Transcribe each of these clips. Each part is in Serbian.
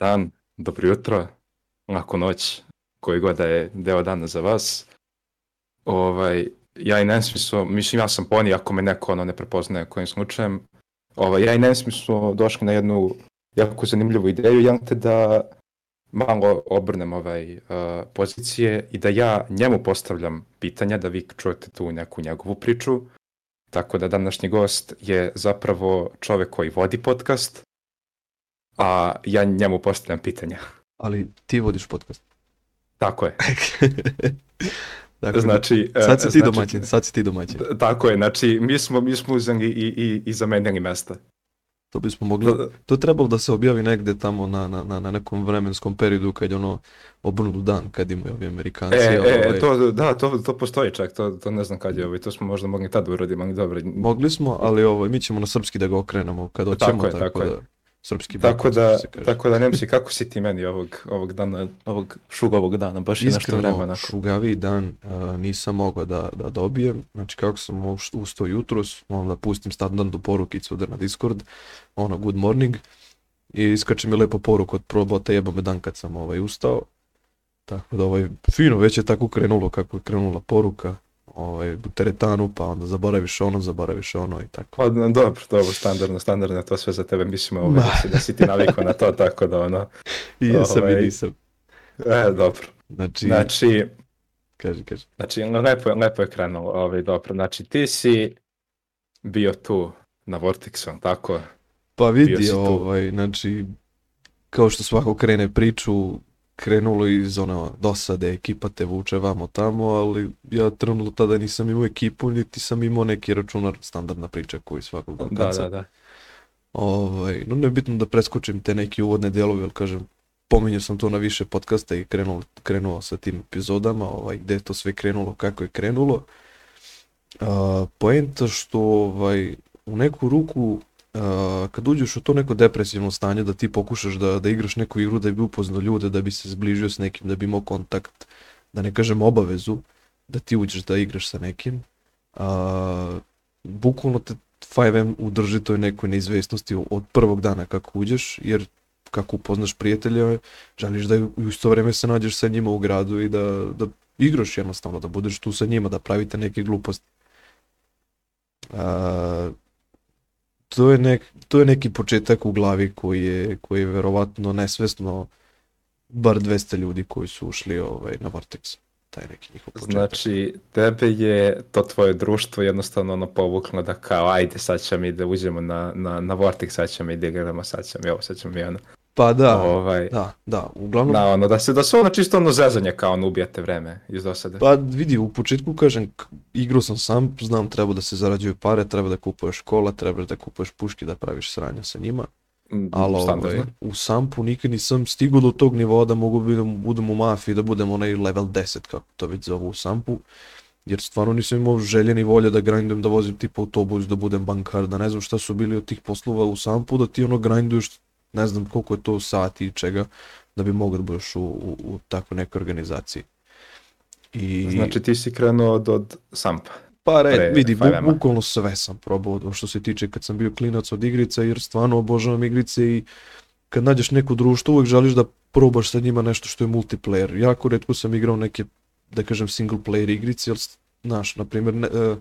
dan, dobro jutro, lako noć, koji god da je deo dana za vas. Ovaj, ja i Nancy su, mislim ja sam poni ako me neko ono ne prepoznaje kojim slučajem. Ovaj, ja i Nancy su došli na jednu jako zanimljivu ideju, jel te da malo obrnem ovaj, uh, pozicije i da ja njemu postavljam pitanja, da vi čujete tu neku njegovu priču. Tako da današnji gost je zapravo čovek koji vodi podcast, a ja njemu postavljam pitanja. Ali ti vodiš podcast. Tako je. dakle, znači, sad si ti znači, domaćin, sad si ti domaćin. Tako je, znači mi smo, mi smo uzeli i, i, i zamenjali mesta. To bismo mogli, to je trebalo da se objavi negde tamo na, na, na, na nekom vremenskom periodu kad je ono obrnutu dan, kad imaju ovi Amerikanci. E, ovaj, e, to, da, to, to postoji čak, to, to ne znam kad je, ovaj, to smo možda mogli tad uraditi, ali dobro. Mogli smo, ali ovaj, mi ćemo na srpski da ga okrenemo kad hoćemo, Tako je, tako, tako je. da srpski Tako bek, da, tako da Nemci, kako si ti meni ovog, ovog dana, ovog šugovog dana, baš je nešto Iskreno, vremena. šugavi dan a, nisam mogao da, da dobijem. Znači, kako sam ustao jutros, onda pustim standardnu porukicu da na Discord, ono, good morning, i iskače mi lepo poruku od probota, jeba me dan kad sam ovaj, ustao. Tako da, ovaj, fino, već je tako krenulo kako je krenula poruka, ovaj, teretanu, pa onda zaboraviš ono, zaboraviš ono i tako. Pa, dobro, dobro, standardno, standardno, to sve za tebe, mislim, ovaj, da, si, da si ti navikao na to, tako da, ono, I jesam i Ovaj, nisam. e, dobro. Znači, Znači, kaži, kaži. znači, lepo, lepo je krenulo, ovaj, dobro, znači, ti si bio tu na Vortexu, tako? Pa vidi, ovaj, znači, kao što svako krene priču, krenulo iz ono dosade, ekipa te vuče vamo tamo, ali ja trenutno tada nisam imao ekipu, niti sam imao neki računar, standardna priča koji svakog Da, Balkanca. da, da. Ovaj, no ne je bitno da preskočim te neke uvodne delove, jer kažem, pominjao sam to na više podcasta i krenuo, krenuo sa tim epizodama, ovaj, gde je to sve krenulo, kako je krenulo. A, poenta što ovaj, u neku ruku kad uđeš u to neko depresivno stanje da ti pokušaš da, da igraš neku igru da bi upoznao ljude, da bi se zbližio s nekim, da bi imao kontakt, da ne kažem obavezu, da ti uđeš da igraš sa nekim, a, bukvalno te 5M udrži toj nekoj neizvesnosti od prvog dana kako uđeš, jer kako upoznaš prijatelja, želiš da u isto vreme se nađeš sa njima u gradu i da, da igraš jednostavno, da budeš tu sa njima, da pravite neke gluposti. A, to, je nek, to je neki početak u glavi koji je, koji je verovatno nesvesno bar 200 ljudi koji su ušli ovaj, na Vortex. Taj neki njihov početak. Znači, tebe je to tvoje društvo jednostavno ono povuklo da kao, ajde, sad ćemo mi da uđemo na, na, na Vortex, sad ćemo mi da igramo, sad ćemo mi ovo, sad ćemo mi ono. Pa da, ovaj, da, da, uglavnom Da, ono, da se, da se ono čisto ono zezanje kao ono ubijate vreme iz dosade. Pa vidi, u početku kažem, igrao sam sam, znam treba da se zarađuju pare, treba da kupuješ kola, treba da kupuješ puške da praviš sranja sa njima, Mm, ali ovaj, u sampu nikad nisam stigao do tog nivoa da mogu budem, budem u mafiji, da budem onaj level 10, kako to već zovu u sampu, jer stvarno nisam imao želje ni volje da grindujem, da vozim tipa autobus, da budem bankar, da ne znam šta su bili od tih poslova u sampu, da ti ono grinduješ, ne znam koliko je to sati i čega, da bi mogao da budeš u, u, u takvoj nekoj organizaciji. I... Znači ti si krenuo od, od Sampa. Pa red, pre vidi, bu, 5M-a. bukvalno sve sam probao što se tiče kad sam bio klinac od igrica, jer stvarno obožavam igrice i kad nađeš neko društvo uvek želiš da probaš sa njima nešto što je multiplayer. Jako redko sam igrao neke, da kažem, single player igrice, jer, znaš, na primjer, ne, uh,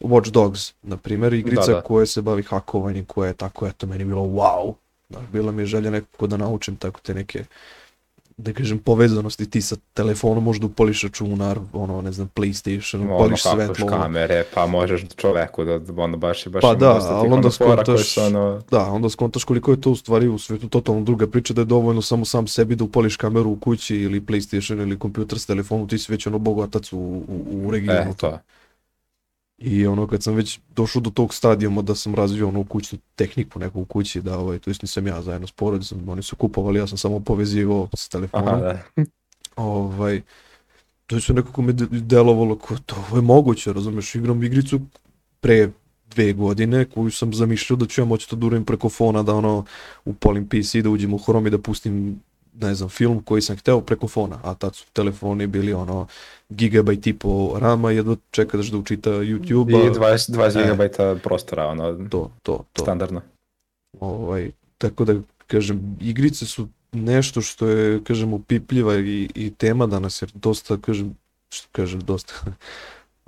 Watch Dogs, na primjer, igrica Da, da. koja se bavi hakovanjem, koja je tako, eto, meni bilo wow. Znaš, bila mi je želja nekako da naučim tako te neke da kažem, povezanosti ti sa telefonom možda upališ računar, ono, ne znam, PlayStation, Ono, upališ kako svetlo, ono. kamere, pa možeš čoveku da, ono, baš, i baš Pa da, ali onda ono skontaš- ono, Da, onda skontaš koliko je to u stvari u svetu totalno druga priča da je dovoljno samo sam sebi da upališ kameru u kući ili PlayStation ili kompjuter s telefonom, ti si već ono bogatac u, u, u regionu. e, to. I ono kad sam već došao do tog stadijuma da sam razvio ono kućnu tehniku neku u kući, da ovaj, to jest nisam ja zajedno s porodicom, oni su kupovali, ja sam samo povezivao s telefonom. Aha, da. ovaj, to je sve nekako me de- delovalo kao to ovo je moguće, razumeš, igram igricu pre dve godine koju sam zamišljao da ću ja moći to da uradim preko fona, da ono upalim PC, da uđem u Chrome i da pustim ne znam, film koji sam hteo preko fona, a tad su telefoni bili ono gigabajt i po rama, jedva čekaš da učita YouTube, I 20, 20 E. gigabajta prostora, ono, to, to, to. standardno. Ovaj, tako da, kažem, igrice su nešto što je, kažem, upipljiva i, i tema danas, jer dosta, kažem, što kažem, dosta,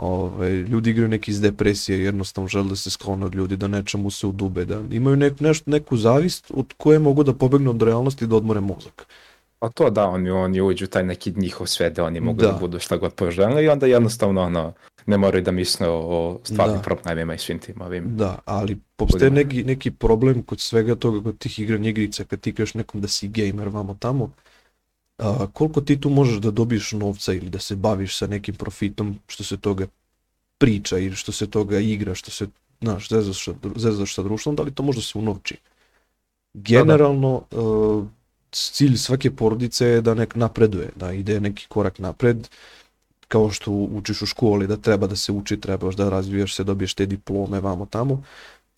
ovaj, ljudi igraju neki iz depresije, jednostavno žele da se sklone od ljudi, da nečemu se udube, da imaju nek, nešto, neku zavist od koje mogu da pobegnu od realnosti i da odmore mozak. Pa to da, oni, oni uđu taj neki njihov svet da oni mogu da, da budu šta god požele i onda jednostavno ono, ne moraju da misle o stvarnim da. problemima i svim tim ovim. Da, ali postoje neki, neki problem kod svega toga, kod tih igranja igrica, kad ti kažeš nekom da si gamer vamo tamo, a, koliko ti tu možeš da dobiješ novca ili da se baviš sa nekim profitom što se toga priča ili što se toga igra, što se, znaš, zezaš, zezaš sa društvom, da li to može da se unovči? Generalno, da, da. Uh, cilj svake porodice je da nek napreduje, da ide neki korak napred, kao što učiš u školi, da treba da se uči, trebaš da razvijaš se, dobiješ te diplome, vamo tamo.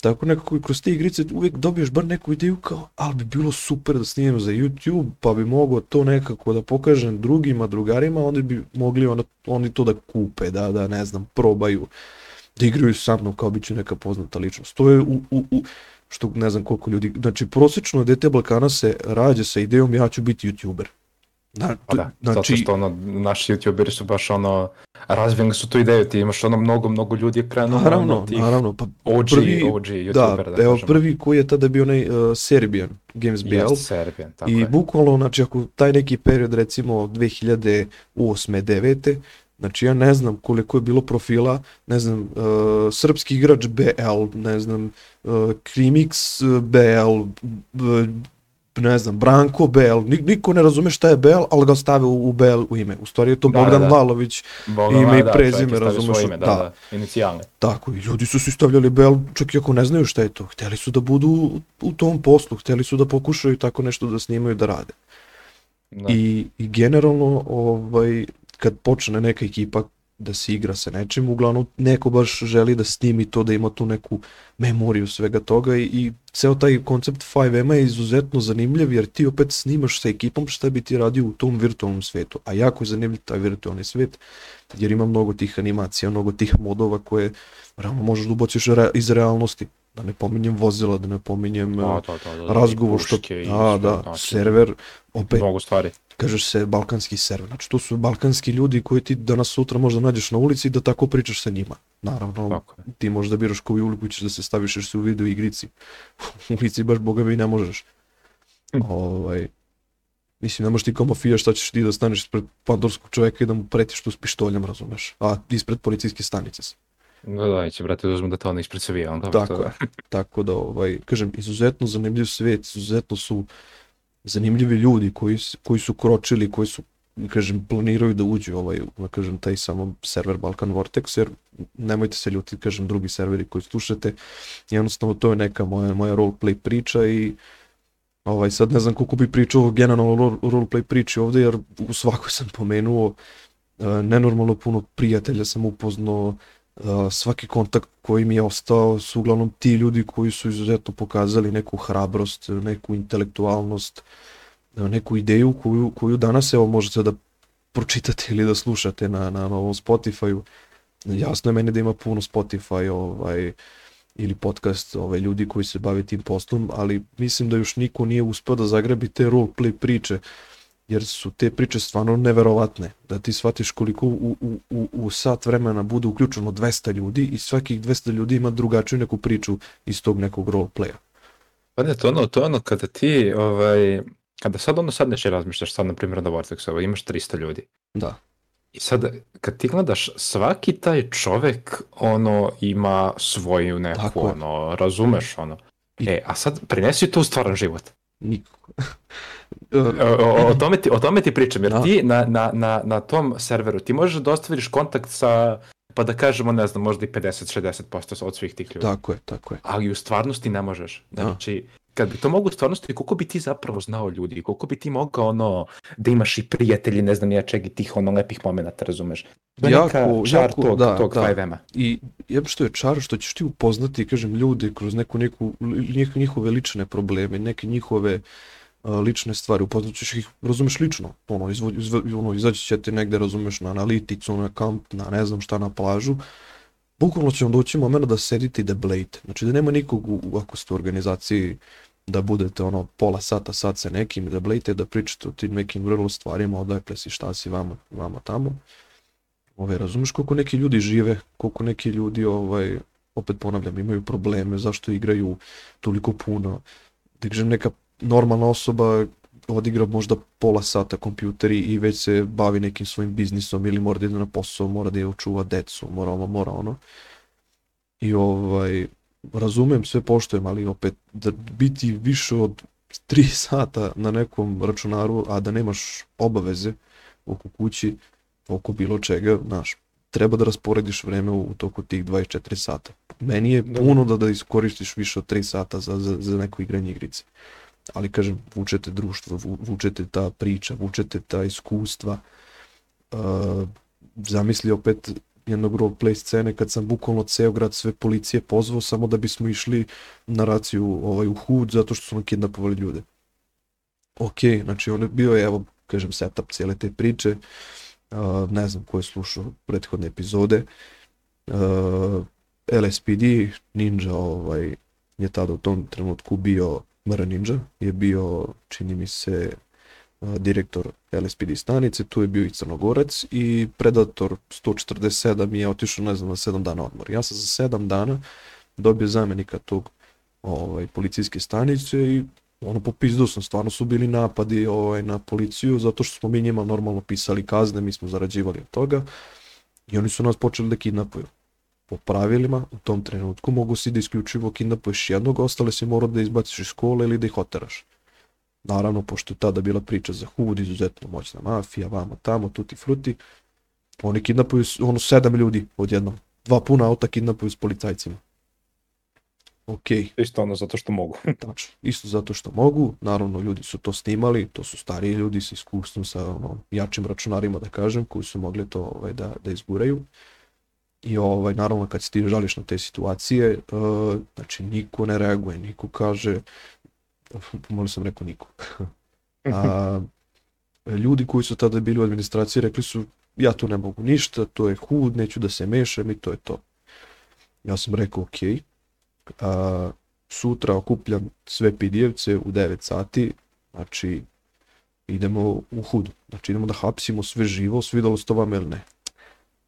Tako nekako i kroz te igrice uvijek dobiješ bar neku ideju kao, ali bi bilo super da snimim za YouTube, pa bi mogao to nekako da pokažem drugima, drugarima, onda bi mogli ono, oni to da kupe, da, da ne znam, probaju, da igraju sa mnom kao bit neka poznata ličnost. To je u, u, u, što ne znam koliko ljudi, znači prosječno dete Balkana se rađa sa idejom ja ću biti YouTuber. Na, pa da, znači, zato što ono, naši youtuberi su baš ono, razvijeni su tu ideju, ti imaš ono mnogo, mnogo ljudi je krenuo. Naravno, ono, tih naravno, pa OG, prvi, OG youtubera. Da, da evo kažem. prvi koji je tada bio onaj uh, Serbian Games BL. Yes, Serbian, tako I je. bukvalno, znači ako taj neki period recimo 2008. 9. Znači ja ne znam koliko je bilo profila, ne znam, uh, srpski igrač BL, ne znam, uh, Krimix BL, ne znam, Branko Bel, niko ne razume šta je Bel, ali ga stave u, u Bel u ime. U stvari je to da, Bogdan da, da. Valović, Bogdan, ime da, i prezime, razumeš? Ime, da, da, da, inicijalne. Tako, i ljudi su se stavljali Bel, čak i ako ne znaju šta je to. Hteli su da budu u tom poslu, hteli su da pokušaju tako nešto da snimaju, da rade. Da. I, I generalno, ovaj, kad počne neka ekipa da se igra sa nečim, uglavnom neko baš želi da snimi to, da ima tu neku memoriju svega toga i, i ceo taj koncept 5M je izuzetno zanimljiv jer ti opet snimaš sa ekipom šta bi ti radio u tom virtualnom svetu, a jako je zanimljiv taj virtualni svet jer ima mnogo tih animacija, mnogo tih modova koje realno možeš da ubaciš re, iz realnosti. Da ne pominjem vozila, da ne pominjem da, da, da, da, razgovor, što, da, da, server, opet, mnogo stvari kažeš se balkanski server. Znači to su balkanski ljudi koji ti danas sutra možda nađeš na ulici i da tako pričaš sa njima. Naravno, tako ti možeš da biraš koju uliku ćeš da se staviš jer si u video igrici. u ulici baš boga mi ne možeš. Hm. ovaj, mislim, ne možeš ti kao mafija šta ćeš ti da staneš ispred pandorskog čoveka i da mu pretiš tu s pištoljem, razumeš? A ispred policijske stanice si. Da, da, će, brate, uzmu da to ono ispred se vija. Tako, to... tako da, ovaj, kažem, izuzetno zanimljiv svet, izuzetno su zanimljivi ljudi koji, koji su kročili, koji su kažem, planiraju da uđu ovaj, da kažem, taj samo server Balkan Vortex, jer nemojte se ljuti, kažem, drugi serveri koji slušate, jednostavno to je neka moja, moja roleplay priča i ovaj, sad ne znam koliko bi pričao generalno roleplay priči ovde, jer u svakoj sam pomenuo uh, nenormalno puno prijatelja sam upoznao, svaki kontakt koji mi je ostao su uglavnom ti ljudi koji su izuzetno pokazali neku hrabrost, neku intelektualnost, neku ideju koju, koju danas evo možete da pročitate ili da slušate na, na novom Spotify-u. Jasno je meni da ima puno Spotify ovaj, ili podcast ovaj, ljudi koji se bave tim poslom, ali mislim da još niko nije uspeo da zagrabi te roleplay priče jer su te priče stvarno neverovatne. Da ti shvatiš koliko u, u, u, u sat vremena bude uključeno 200 ljudi i svakih 200 ljudi ima drugačiju neku priču iz tog nekog roleplaya. Pa ne, to ono, to ono kada ti, ovaj, kada sad ono sad neće razmišljaš, sad na primjer na Vortexu, ovaj, imaš 300 ljudi. Da. I sad, kad ti gledaš, svaki taj čovek, ono, ima svoju neku, Tako ono, razumeš, ono. I... E, a sad, prinesi to u stvaran život. Nikako. o, o, tome ti, o tome ti pričam, jer da. ti na, na, na, na tom serveru ti možeš da ostaviš kontakt sa, pa da kažemo, ne znam, možda i 50-60% od svih tih ljudi. Tako je, tako je. Ali u stvarnosti ne možeš. Da. Znači, kad bi to mogu u stvarnosti, koliko bi ti zapravo znao ljudi, koliko bi ti mogao ono, da imaš i prijatelji, ne znam ja čeg i tih ono lepih momenata, razumeš? To je jako, neka čar jako, tog, da, tog da. 5 I jeb što je čar što ćeš ti upoznati, kažem, ljudi kroz neku, neku, njihove lične probleme, neke njihove lične stvari, upoznat ćeš ih, razumeš, lično, ono, izvo, ono izaći će ti negde, razumeš, na analiticu, na kamp, na ne znam šta, na plažu, bukvalno će vam doći moment da sedite i da blejte. Znači da nema nikog, u, ako ste u organizaciji da budete ono pola sata, sat sa nekim, da blejte, da pričate o tim nekim vrlo stvarima, odakle si, šta si, vamo, vamo tamo. Ove, razumeš koliko neki ljudi žive, koliko neki ljudi, ovaj, opet ponavljam, imaju probleme, zašto igraju toliko puno. Da neka normalna osoba odigra možda pola sata kompjuteri i već se bavi nekim svojim biznisom ili mora da ide na posao, mora da je očuva decu, mora ovo, mora ono. I ovaj, razumem, sve poštojem, ali opet da biti više od 3 sata na nekom računaru, a da nemaš obaveze oko kući, oko bilo čega, znaš, treba da rasporediš vreme u toku tih 24 sata. Meni je puno da, da iskoristiš više od 3 sata za, za, za neko igranje igrice. Ali kažem, vučete društvo, vučete ta priča, vučete ta iskustva. Uh, zamisli opet jednog roleplay scene kad sam bukvalno ceo grad sve policije pozvao samo da bismo išli na raciju ovaj, u hud zato što su nam kidnapovali ljude. Ok, znači on je bio je, evo, kažem, setup cijele te priče. Uh, ne znam ko je slušao prethodne epizode. Uh, LSPD, Ninja ovaj, je tada u tom trenutku bio Mara Ninja, je bio, čini mi se, direktor LSPD stanice, tu je bio i Crnogorac i Predator 147 mi je otišao, ne znam, na 7 dana odmor. Ja sam za 7 dana dobio zamenika tog ovaj, policijske stanice i ono popizdao sam, stvarno su bili napadi ovaj, na policiju zato što smo mi njima normalno pisali kazne, mi smo zarađivali od toga i oni su nas počeli da kidnapuju. Po pravilima u tom trenutku mogu si da isključivo kidnapuješ jednog, ostale si mora da izbaciš iz škole ili da ih oteraš. Naravno, pošto je tada bila priča za Hud, izuzetno moćna mafija, vamo tamo, tuti fruti, oni kidnapuju ono sedam ljudi odjednom. Dva puna auta kidnapuju s policajcima. Ok. Isto ono zato što mogu. Tačno. Isto zato što mogu. Naravno, ljudi su to snimali, to su stariji ljudi sa iskustvom, sa ono, jačim računarima, da kažem, koji su mogli to ovaj, da, da izguraju. I ovaj, naravno, kad se ti žališ na te situacije, uh, znači, niko ne reaguje, niko kaže, možda sam rekao niko. A, ljudi koji su tada bili u administraciji rekli su ja tu ne mogu ništa, to je hud, neću da se mešam i to je to. Ja sam rekao ok, a, sutra okupljam sve pidijevce u 9 sati, znači idemo u hud, znači idemo da hapsimo sve živo, svidalo se to vam ili ne.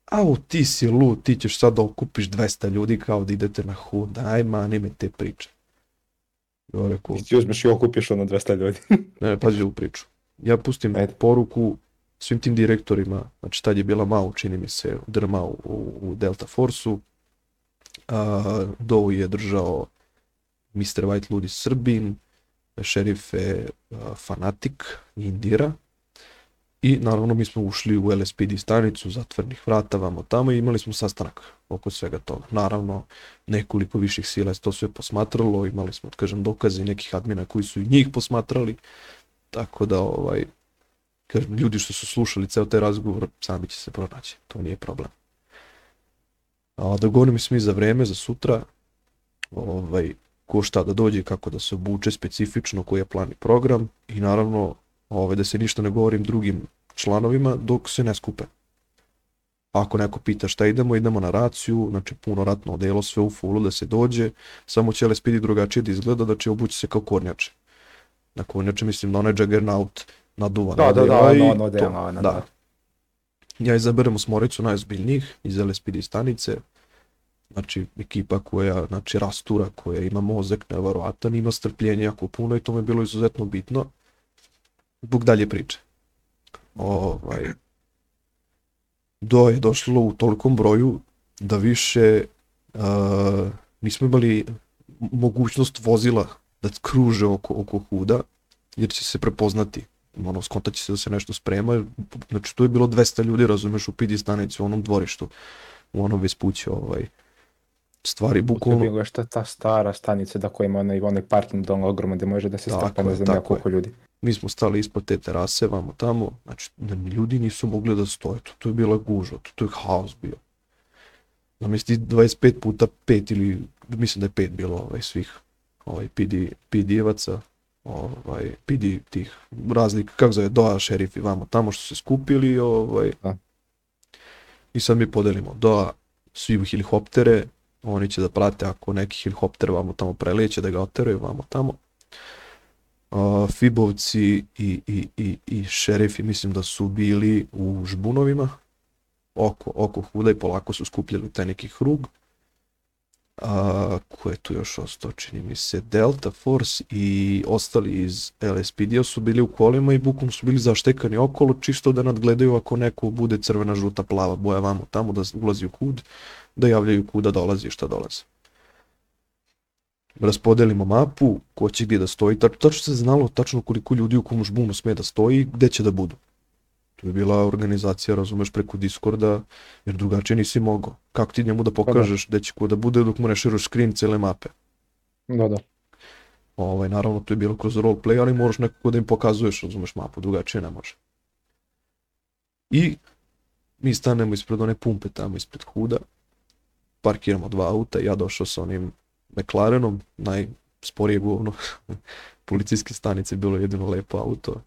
Au, ti si lud, ti ćeš sad da okupiš 200 ljudi kao da idete na hud, aj mani me te priče. Ja rekao... I ti uzmeš i okupiš ono 200 ljudi. ne, pazi u priču. Ja pustim Ajde. poruku svim tim direktorima, znači tad je bila Mao, čini mi se, drma u, u Delta Force-u, Dovu je držao Mr. White Ludi Srbin, šerif je Fanatik Indira, I naravno mi smo ušli u LSPD stanicu, zatvornih vrata, vamo tamo i imali smo sastanak oko svega toga. Naravno, nekoliko viših sila je to sve posmatralo, imali smo, da kažem, dokaze i nekih admina koji su i njih posmatrali, tako da, ovaj, kažem, ljudi što su slušali ceo taj razgovor, sami će se pronaći, to nije problem. A dogovorimo smo i za vreme, za sutra, ovaj, ko šta da dođe, kako da se obuče specifično, koji je plan i program i naravno ovaj, da se ništa ne govorim drugim članovima dok se ne skupe. Ako neko pita šta idemo, idemo na raciju, znači puno ratno odelo, sve u fullu da se dođe, samo će LSPD drugačije da izgleda, da će obući se kao kornjače. Na kornjače mislim na onaj Juggernaut naduvan. Da, da, da, ono, ono, da, ono, da. da. Ja izaberemo smoricu najozbiljnijih iz LSPD stanice, znači ekipa koja, znači rastura, koja ima mozak nevarovatan, ima strpljenje jako puno i to mi je bilo izuzetno bitno zbog dalje priče. Ovaj, do je došlo u tolikom broju da više uh, nismo imali mogućnost vozila da kruže oko, oko huda, jer će se prepoznati. Ono, skontaće se da se nešto sprema. Znači, tu je bilo 200 ljudi, razumeš, u pidi stanici, u onom dvorištu, u onom vespuće, ovaj, stvari bukvalno... Bilo je što ta stara stanica da koja ima onaj, onaj parking dom ogroman gde može da se strpa ne znam koliko ljudi. Mi smo stali ispod te terase, vamo tamo, znači ljudi nisu mogli da stoje, to, to je bila gužva, to, to je haos bio. Zamisli 25 puta 5 ili mislim da je 5 bilo ovaj, svih ovaj, PD, PD-evaca, ovaj, PD tih razlika, kako zove, doa šerifi vamo tamo što se skupili, ovaj, da. i sad mi podelimo doa svi u helikoptere, oni će da prate ako neki helikopter vamo tamo preleće da ga oteraju vamo tamo Uh, Fibovci i, i, i, i šerifi mislim da su bili u žbunovima oko, oko huda i polako su skupljali taj neki hrug. A, ko je tu još ostao, čini mi se, Delta Force i ostali iz LSPD-a su bili u kolima i bukom su bili zaštekani okolo, čisto da nadgledaju ako neko bude crvena, žuta, plava boja vamo tamo, da ulazi u hud, da javljaju kuda dolazi i šta dolazi. Raspodelimo mapu, ko će gdje da stoji, tačno, tačno se znalo tačno koliko ljudi u kom žbunu sme da stoji, gde će da budu. To je bila organizacija, razumeš, preko Discorda, jer drugačije nisi mogao. Kako ti njemu da pokažeš gde će ko da bude dok mu ne širaš screen cele mape? Da, da. Ovaj, naravno, to je bilo kroz roleplay, ali moraš nekako da im pokazuješ, razumeš, mapu, drugačije ne može. I mi stanemo ispred one pumpe tamo ispred huda, parkiramo dva auta, ja došao sa onim McLarenom, najsporije govno, policijske stanice, bilo jedino lepo auto,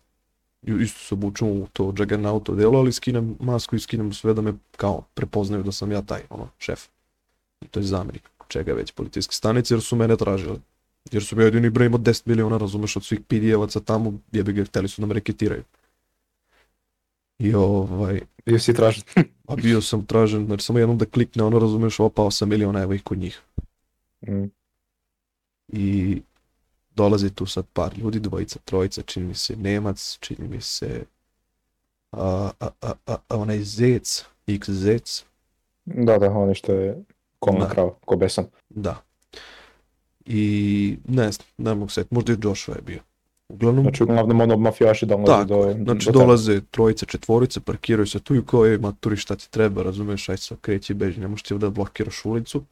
isto se obučem u to Juggernauto delo, ali skinem masku i skinem sve da me kao prepoznaju da sam ja taj, ono, šef. I to je zamenik čega već policijske stanice, jer su mene tražili. Jer su mi jedini broj imao 10 miliona, razumeš, od svih PD-evaca tamo, jebi ga, hteli su da me reketiraju. I ovaj... Bio si tražen. a bio sam tražen, znači samo jednom da klikne, ono, razumeš, opa, 8 miliona, evo ih kod njih. Mm. I dolazi tu sad par ljudi, dvojica, trojica, čini mi se Nemac, čini mi se a, a, a, a, a onaj Zec, X Zec. Da, da, ono što je kolna Da. krava, ko besan. Da. I ne znam, ne mogu se, možda i Joshua je bio. Uglavnom, Znači, uglavnom ono mafijaši dolaze tako, do... znači do dolaze trojice, četvorice, parkiraju se tu i kao je, maturi šta ti treba, razumeš, aj sad kreći i beži, ne možeš ti da blokiraš ulicu.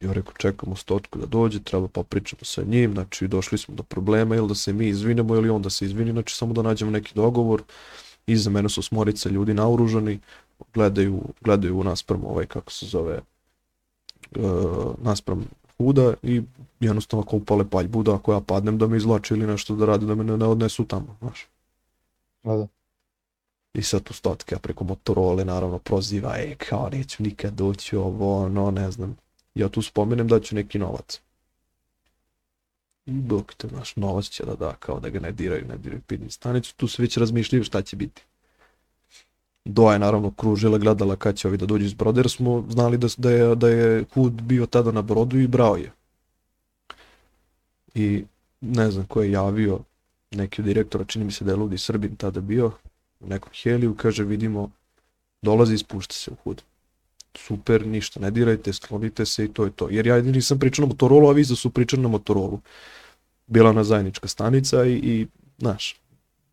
Ja rekao, čekamo stotku da dođe, treba pa pričamo sa njim, znači došli smo do problema, ili da se mi izvinemo ili on da se izvini, znači samo da nađemo neki dogovor. Iza mene su smorica ljudi naoružani, gledaju, gledaju u naspram ovaj, kako se zove, uh, naspram huda i jednostavno ako upale paljbu da ako ja padnem da me izlače ili nešto da rade da me ne, ne odnesu tamo, znaš. Da, da. I sad tu stotka preko Motorola naravno proziva, e, kao neću nikad doći ovo, ono, ne znam. Ja tu spomenem da ću neki novac. I bok te, naš novac će da da, kao da ga ne diraju, ne diraju pidni stanicu, tu se već razmišljaju šta će biti. Doja je naravno kružila, gledala kad će ovi da dođu iz broda, jer smo znali da, da, je, da je Hud bio tada na brodu i brao je. I ne znam ko je javio, neki od direktora, čini mi se da je Ludi Srbin tada bio, u nekom heliju, kaže vidimo, dolazi i spušta se u hud. Super, ništa, ne dirajte, sklonite se i to je to. Jer ja nisam pričao na Motorolu, a vi za su pričali na Motorolu. Bila ona zajednička stanica i, i znaš,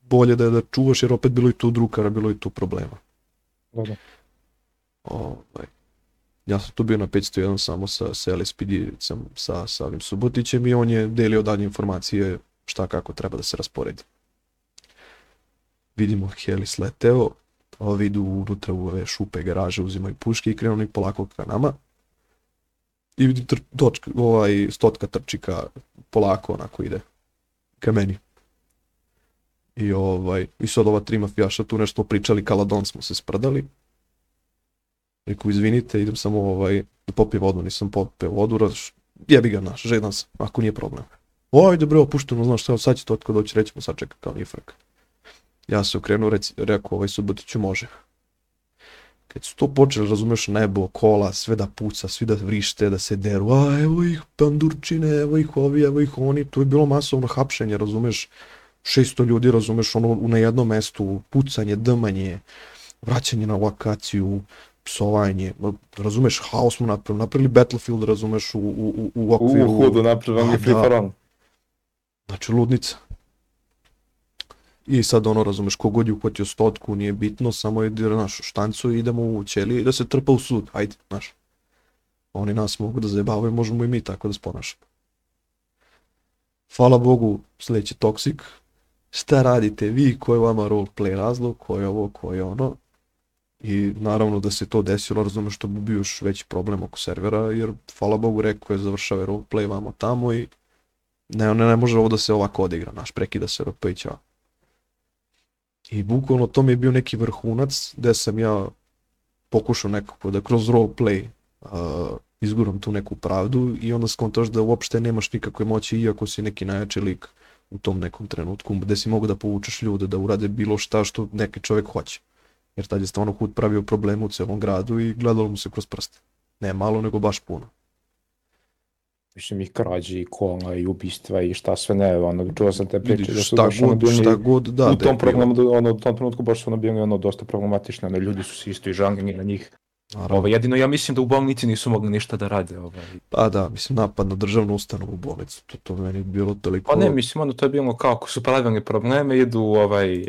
bolje da je da čuvaš, jer opet bilo i tu drukara, bilo i tu problema. da. Ovaj, ja sam tu bio na 501 samo sa, sa LSPD-cem, sa, sa ovim Subotićem i on je delio dalje informacije šta kako treba da se rasporedi. Vidimo Heli sleteo, ovi idu unutra u ove šupe garaže, uzimaju puške i krenu oni polako ka nama. I vidim tr, točka, ovaj, stotka trči ka, polako onako ide ka meni. I ovaj, i sad ova tri mafijaša tu nešto pričali, kaladon smo se sprdali. Rekao, izvinite, idem samo ovaj, da popijem vodu, nisam popio vodu, raz, jebi ga naš, žedan sam, ako nije problem. Ajde bre, opušteno, znaš šta, sad će to otko doći, rećemo, sad čeka kao nije frka. Ja se okrenuo, reci, rekao, ovaj Subotiću može. Kad su to počeli, razumeš, nebo, kola, sve da puca, svi da vrište, da se deru, a evo ih pandurčine, evo ih ovi, evo ih oni, to je bilo masovno hapšenje, razumeš, 600 ljudi, razumeš, ono, na jednom mestu, pucanje, dmanje, vraćanje na lokaciju, psovanje, razumeš, haos smo napravili, napravili Battlefield, razumeš, u, u, u, u U okviru... hudu napravim A, je da. fliparon. Znači, ludnica. I sad ono, razumeš, kogod je uhvatio stotku, nije bitno, samo je da naš štancu idemo u ćelije i da se trpa u sud, ajde, znaš. Oni nas mogu da zajebavaju, možemo i mi tako da se ponašamo. Hvala Bogu, sledeći toksik. Šta radite vi, ko je vama roleplay razlog, ko je ovo, ko je ono. I naravno da se to desilo, razumeš što bi bio još veći problem oko servera, jer hvala Bogu rekao je završava roleplay vamo tamo i ne, ne, ne može ovo da se ovako odigra, naš, prekida se i ćao. I bukvalno to mi je bio neki vrhunac gde sam ja pokušao nekako da kroz roleplay uh, izguram tu neku pravdu i onda skontaš da uopšte nemaš nikakve moći iako si neki najjači lik u tom nekom trenutku gde si mogu da povučeš ljude da urade bilo šta što neki čovjek hoće. Jer tad je stvarno Hud pravio probleme u celom gradu i gledalo mu se kroz prste. Ne malo, nego baš puno. Mislim, i krađi, i kola, i ubistva, i šta sve ne, ono, čuo sam te priče, da su šta baš ono god, bili, šta god, da, u da tom bilo. programu, ono, u tom trenutku baš su ono bili ono dosta problematični, ono, ljudi su se isto i žangani na njih. Naravno. Ovaj, jedino ja mislim da u bolnici nisu mogli ništa da rade. Ovaj. Pa da, mislim, napad na državnu ustanovu u bolnicu, to, to meni je bilo toliko... Pa ne, mislim, ono, to je bilo kao ako su pravilni probleme, idu u ovaj,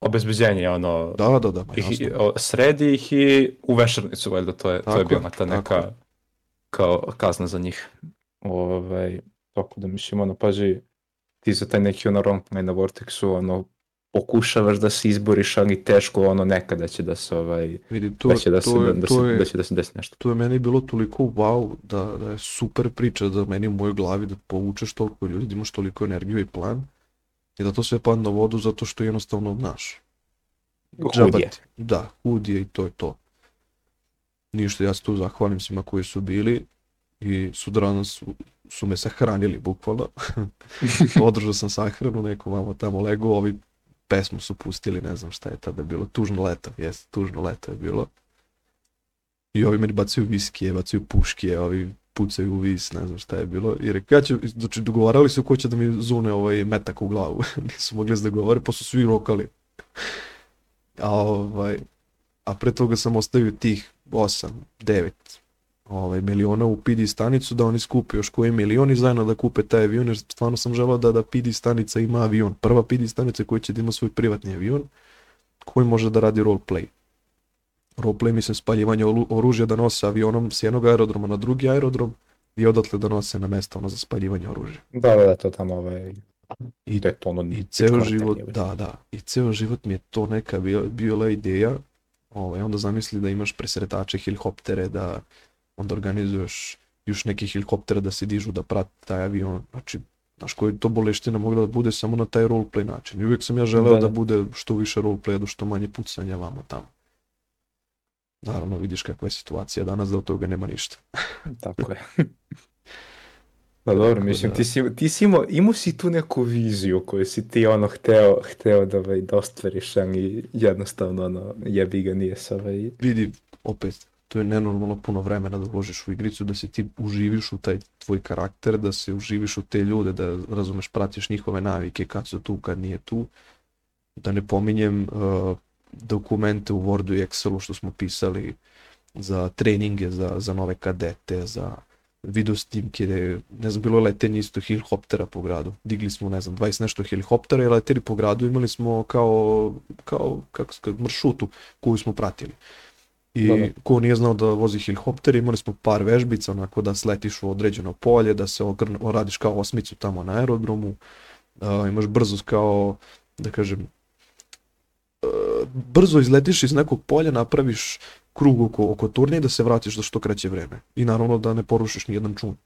obezbeđenje, ono, Da, da, da, ih, o, sredi ih i u vešernicu, valjda, to je, to je Tako bila ta tako neka kao kazna za njih. Ovaj, tako da mislim, ono, paži, ti za taj neki ono roleplay na Vortexu, ono, pokušavaš da se izboriš, ali teško, ono, nekada će da se, ovaj, Vidi, to, da će da se, to, je, da, to, se, je, da će da se desi nešto. to je meni bilo toliko wow da, da je super priča da meni u mojoj glavi da povučeš toliko ljudi, da imaš toliko energiju i plan i da to sve padne na vodu zato što jednostavno znaš. džaba Hud je. ti. Da, hud je i to je to. Ništa, ja se tu zahvalim svima koji su bili i sutradan su, su me sahranili bukvalno. Održao sam sahranu, neko vamo tamo lego, ovi pesmu su pustili, ne znam šta je tada bilo, tužno leto, jes, tužno leto je bilo. I ovi meni bacaju viskije, bacaju puške, ovi pucaju u vis, ne znam šta je bilo. I rekao, ja ću, znači dogovarali su ko će da mi zune ovaj metak u glavu. Nisu mogli da se dogovore, pa su svi rokali. A, ovaj, a pre toga sam ostavio tih 8, 9 ovaj, miliona u PD stanicu da oni skupe još koji milion i zajedno da kupe taj avion jer stvarno sam želao da, da PD stanica ima avion. Prva PD stanica koja će da ima svoj privatni avion koji može da radi roleplay. Roleplay mislim spaljivanje oružja da nose avionom s jednog aerodroma na drugi aerodrom i odatle da nose na mesto ono za spaljivanje oružja. Da, da, da, to tamo, ovaj, I to je to ono, I ceo život, da, da, i ceo život mi je to neka bila, bila ideja, ovaj, onda zamisli da imaš presretače helikoptere, da onda organizuješ još neke helikoptere da se dižu da prate taj avion, znači, znaš koji to boleština mogla da bude samo na taj roleplay način. I uvijek sam ja želeo Da, da, da. bude što više roleplaya, da što manje pucanja vamo tamo. Naravno, vidiš kakva je situacija danas, da od toga nema ništa. Tako je. Pa dobro, Tako mislim, da- ti si, ti si imao, imao si tu neku viziju koju si ti ono hteo, hteo da, ovaj, da ostvariš, ali jednostavno ono, jebi ga nije se ovaj... vidi, opet, to je nenormalno puno vremena da uložiš u igricu, da se ti uživiš u taj tvoj karakter, da se uživiš u te ljude, da razumeš, pratiš njihove navike, kad su tu, kad nije tu. Da ne pominjem uh, dokumente u Wordu i Excelu što smo pisali za treninge, za, za nove kadete, za video snimke, ne znam, bilo je letenje isto helikoptera po gradu. Digli smo, ne znam, 20 nešto helikoptera i leteli po gradu, imali smo kao, kao, kako se kaže, maršrutu koju smo pratili. I Da, da. ko nije znao da vozi helikopter, imali smo par vežbica, onako da sletiš u određeno polje, da se ogrn, radiš kao osmicu tamo na aerodromu, a, imaš brzo kao, da kažem, e, brzo izletiš iz nekog polja, napraviš krug oko, oko turnije da se vratiš za što kraće vreme. I naravno da ne porušiš ni jedan čun.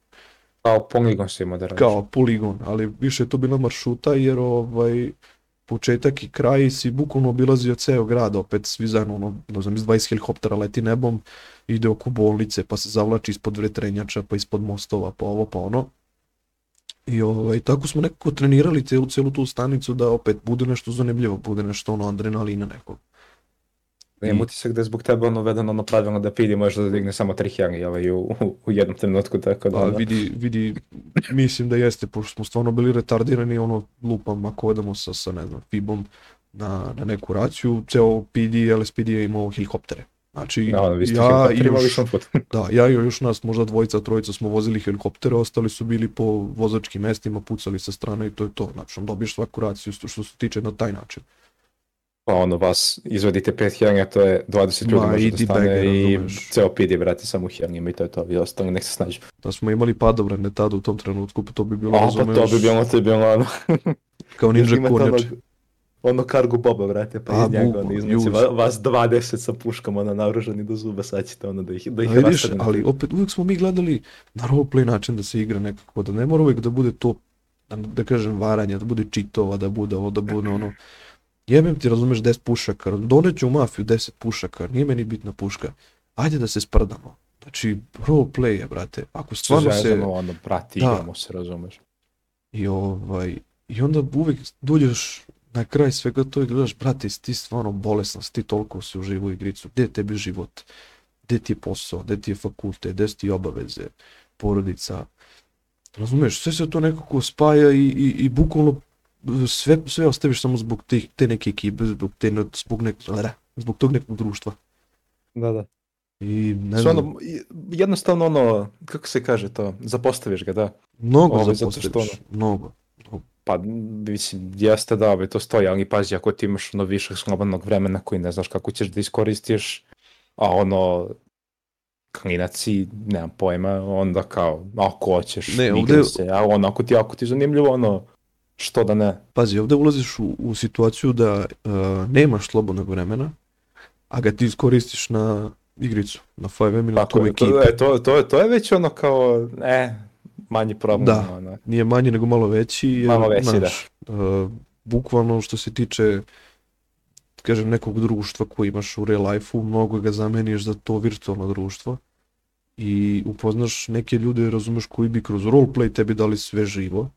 Kao poligon si imao da radiš. Kao poligon, ali više je to bila maršruta jer ovaj početak i kraj si bukvalno obilazio ceo grad, opet svi zajedno, ono, ne znam, iz 20 helikoptera leti nebom, ide oko bolnice, pa se zavlači ispod vetrenjača, pa ispod mostova, pa ovo, pa ono. I ovaj, tako smo nekako trenirali celu, celu tu stanicu da opet bude nešto zanimljivo, bude nešto ono adrenalina nekog. Imam utisak da je zbog tebe ono vedeno ono pravilno da PD može da digne samo tri heli ovaj, u, u, u jednom trenutku, tako da... Pa vidi, vidi, mislim da jeste, pošto smo stvarno bili retardirani, ono, lupam, ako odemo sa, sa ne znam, FIBom na, na neku raciju, ceo PD, LSPD je imao helikoptere. Znači, Da, ono, ja i još, da, ja i još nas, možda dvojica, trojica smo vozili helikoptere, ostali su bili po vozačkim mestima, pucali sa strane i to je to. Znači, on dobiješ svaku raciju što, što se tiče na taj način. Pa ono, vas izvodite pet helija, to je 20 ljudi Ma, može da stane i ceo PD vrati samo u helijima i to je to, i ostali nek se snađu. Da smo imali padobrane tada u tom trenutku, pa to bi bilo, A, pa to razumeš, bi bilo, to bi bilo ono, kao ninja imate kornjač. onog- ono kargo boba, brate, pa A, iz njega ono iznosi va- vas 20 sa puškama ono naoružani do zuba, sad ćete ono da ih, da ih A vidiš, ali opet uvijek smo mi gledali na roleplay način da se igra nekako, da ne mora uvijek da bude to, da, da kažem, varanje, da bude čitova, da bude ovo, da bude ono, jebem ti, razumeš, 10 pušaka, doneću u mafiju 10 pušaka, nije meni bitna puška, ajde da se sprdamo, Znači, roleplay je, brate. Ako stvarno se... Zezamo, ono, brati, Da. igramo se, razumeš. I ovaj, i onda uvijek dođeš na kraj svega to i gledaš, brate, ti stvarno bolesna, si ti toliko si uživo igricu, gdje je tebi život, gdje ti je posao, gdje ti je fakultet, gdje su ti obaveze, porodica, razumiješ, sve se to nekako spaja i, i, i bukvalno sve, sve ostaviš samo zbog tih, te neke ekipe, zbog, te, zbog, nek, zbog tog nekog društva. Da, da. I ne znam, ono, i- jednostavno ono, kako se kaže to, zapostaviš ga, da. mnogo ovaj, zato što zapostaviš, mnogo. Pa, mislim, jeste da, ovaj, to stoji, ali pazi, ako ti imaš ono više slobodnog vremena koji ne znaš kako ćeš da iskoristiš, a ono, klinac si, nemam pojma, onda kao, ako hoćeš, Ne, ovde- se, a ono, ako ti, ako ti zanimljivo, ono, što da ne. Pazi, ovdje ulaziš u, u situaciju da uh, nemaš slobodnog vremena, a ga ti iskoristiš na igricu, na 5M ili na tu je, ekipu. to, e, to, to, to je već ono kao, e, manji problem. Da. Ono. Nije manji nego malo veći. Jer, Malo veći, znaš, uh, bukvalno što se tiče kažem, nekog društva koji imaš u real life-u, mnogo ga zameniš za to virtualno društvo i upoznaš neke ljude, razumeš, koji bi kroz roleplay tebi dali sve živo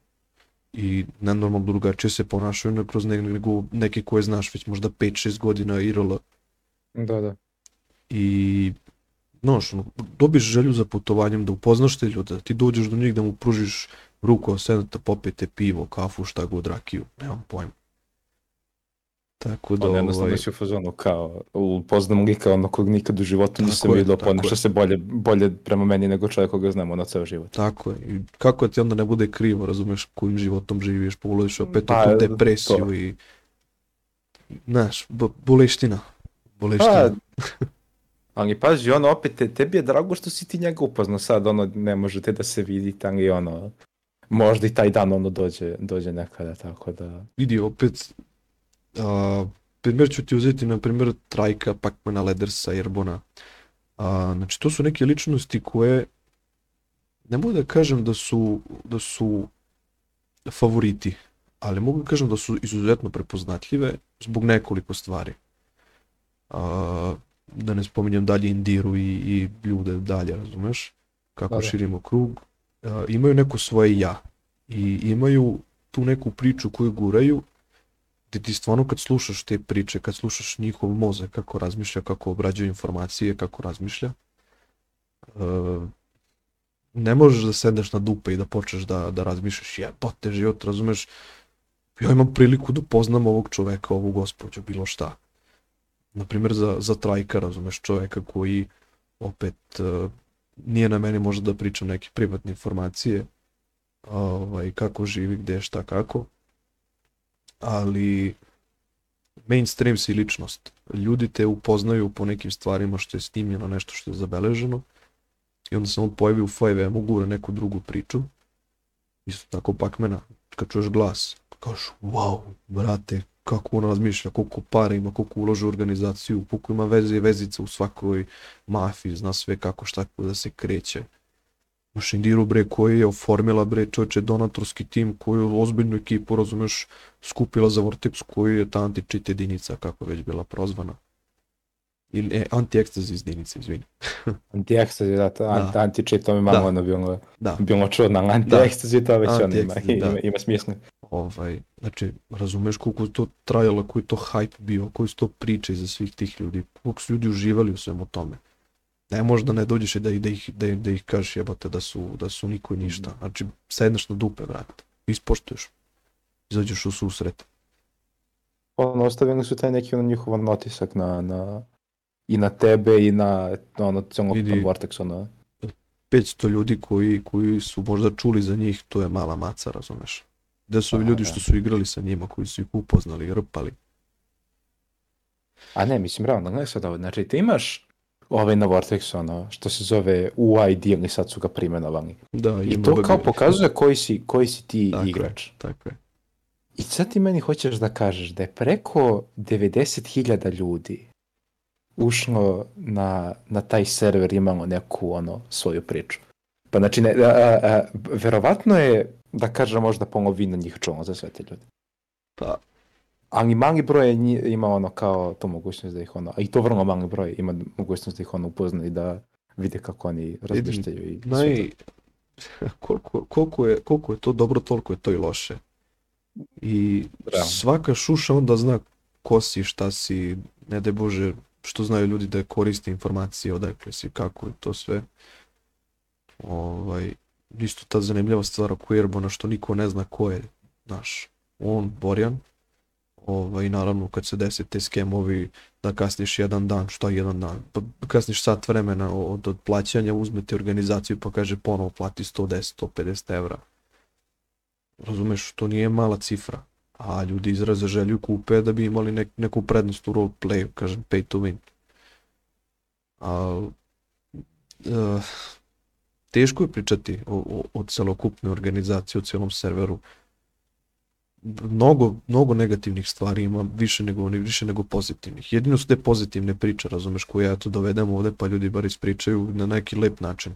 i nenormalno drugačije se ponašaju nego kroz ne, nego neke koje znaš već možda 5-6 godina IRL Da, da. i znaš, ono, dobiš želju za putovanjem, da upoznaš te ljude, da ti dođeš do njih, da mu pružiš ruku, sedete, popijete pivo, kafu, šta god, rakiju, nemam pojma. Tako da, Ono jednostavno ovaj, si u fazonu kao, upoznam lika ono kog nikad u životu nisam vidio, tako ponaša se bolje, bolje prema meni nego čovjek koga znam ono ceo život. tako je. I kako ti onda ne bude krivo, razumeš, kojim životom živiš, pa ulaziš opet Pa, u depresiju to. i, znaš, bo, boleština. Boleština. Pa, ali pazi, ono opet, te, tebi je drago što si ti njega upoznao sad, ono, ne možete da se vidite, ali ono, možda i taj dan ono dođe, dođe nekada, tako da... vidi opet, primjer ću ti uzeti na primjer Trajka, Pacmana, Ledersa, Erbona. A, znači to su neke ličnosti koje ne mogu da kažem da su, da su favoriti, ali mogu da kažem da su izuzetno prepoznatljive zbog nekoliko stvari. A, da ne spominjem dalje Indiru i, i ljude dalje, razumeš? Kako Da, da. širimo krug. A, imaju neko svoje ja i imaju tu neku priču koju guraju gdje ti stvarno kad slušaš te priče, kad slušaš njihov mozak kako razmišlja, kako obrađuje informacije, kako razmišlja, e, ne možeš da sedneš na dupe i da počneš da, da razmišljaš jebote život, razumeš, ja imam priliku da poznam ovog čoveka, ovu gospođu, bilo šta. Naprimjer za, za trajka, razumeš, čoveka koji opet e, nije na meni možda da pričam neke privatne informacije, ovaj, kako živi, gde, šta, kako, ali mainstream si ličnost. Ljudi te upoznaju po nekim stvarima što je snimljeno, nešto što je zabeleženo i onda se on pojavi u 5M-u, gura neku drugu priču. Isto tako Pacmana, kad čuješ glas, kažeš, wow, brate, kako on razmišlja, koliko para ima, koliko ulaže u organizaciju, koliko ima veze i vezica u svakoj mafiji, zna sve kako šta da se kreće. Imaš Indiru bre koji je oformila bre čovječe donatorski tim koju ozbiljnu ekipu razumeš skupila za Vortex koji je ta anti-cheat jedinica kako već bila prozvana. Ili e, anti-ecstasy jedinica, izvini. Anti-ekstazi, da, to, Da. da. anti-cheat, to mi malo Da. ono bilo, Da, bilo čudno, ali anti-ekstazi to već ono ima, da. ima, ima smisla. ovaj, znači, razumeš koliko je to trajalo, koji je to hype bio, koji su to priče iza svih tih ljudi, koliko su ljudi uživali u svemu tome. Ne možeš da ne dođeš i da, da, ih, da, da ih kažeš jebate da su, da su niko i ništa. Znači, sedneš na dupe, brate. Ispoštuješ. Izađeš u susret. Ono, ostavili su taj neki ono njihov notisak na, na, i na tebe i na ono celog Vidi. Vortex, ono. 500 ljudi koji, koji su možda čuli za njih, to je mala maca, razumeš. Gde su ovi ljudi da. što su igrali sa njima, koji su ih upoznali, rpali. A ne, mislim, realno, gledaj sad ovo, znači ti imaš ovaj na Vortexu, ono, što se zove UID, ili sad su ga primenovali. Da, I to kao pokazuje koji si, koji si ti Tako je. igrač. Tako je. I sad ti meni hoćeš da kažeš da je preko 90.000 ljudi ušlo na, na taj server imalo neku ono svoju priču. Pa znači, ne, a, a, a, verovatno je, da kažem, možda polovina njih čulo za sve te ljude. Pa, Ali mali broj ima ono kao tu mogućnost da ih ono, a i to vrlo mali broj ima mogućnost da ih ono upozna i da vide kako oni razmišljaju i Naj, koliko, koliko, je, koliko je to dobro, toliko je to i loše. I Realno. svaka šuša onda zna ko si, šta si, ne daj Bože, što znaju ljudi da koriste informacije, odakle si, kako je to sve. Ovaj, isto ta zanimljiva stvar oko Airbona, što niko ne zna ko je, znaš, on, Borjan, ovaj, naravno kad se desi te skemovi da kasniš jedan dan, šta jedan dan, pa kasniš sat vremena od, od plaćanja, uzmete organizaciju pa kaže ponovo plati 110, 150 evra. Razumeš, to nije mala cifra, a ljudi izraze želju kupe da bi imali nek, neku prednost u roleplayu, kažem pay to win. A, uh, teško je pričati o, o, o celokupnoj organizaciji, o celom serveru. Mnogo, mnogo negativnih stvari ima, više nego, više nego pozitivnih. Jedino su te pozitivne priče, razumeš, koje ja to dovedem ovde, pa ljudi bar ispričaju na neki lep način.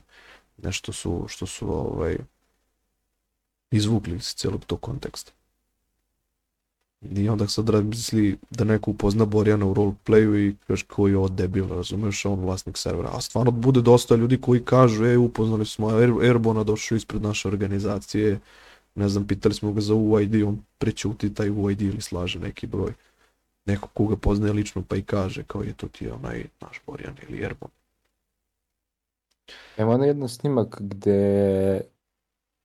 Nešto su, što su ovaj, izvukli iz celog tog konteksta. I onda sad razmisli da neko upozna Borjana u roleplayu i kaže koji je ovo debil, razumeš, on vlasnik servera. A stvarno bude dosta ljudi koji kažu, e, upoznali smo Air, Airbona, došao ispred naše organizacije, ne znam, pitali smo ga za UID, on prećuti taj UID ili slaže neki broj. Neko koga poznaje lično pa i kaže kao je to ti je onaj naš Borjan ili Airbon. Ima onaj jedan snimak gde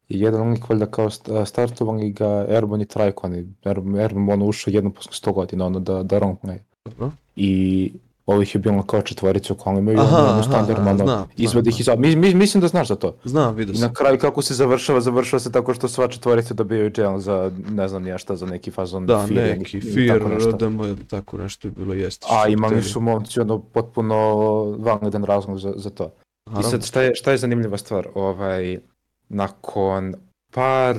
je jedan lik valjda kao st- startovali ga Airborne i Trajkon i Airborne Airborne ono ušao jednom posle 100 godina ono da, da ronkne. Dobro? I ovih je bilo kao četvoricu koji imaju Aha, ono, standardno, izvadi ih iz... Mi, mi, mislim da znaš za to. Znam, vidio I sam. na kraju kako se završava, završava se tako što sva četvorica dobijaju jail za ne znam ja šta, za neki fazon Da, fear ili- neki Fear, tako nešto. RDM, tako nešto je bilo, jeste. A imali su momci ono potpuno validan razlog za, za to. I sad šta je, šta je zanimljiva stvar? Ovaj, nakon par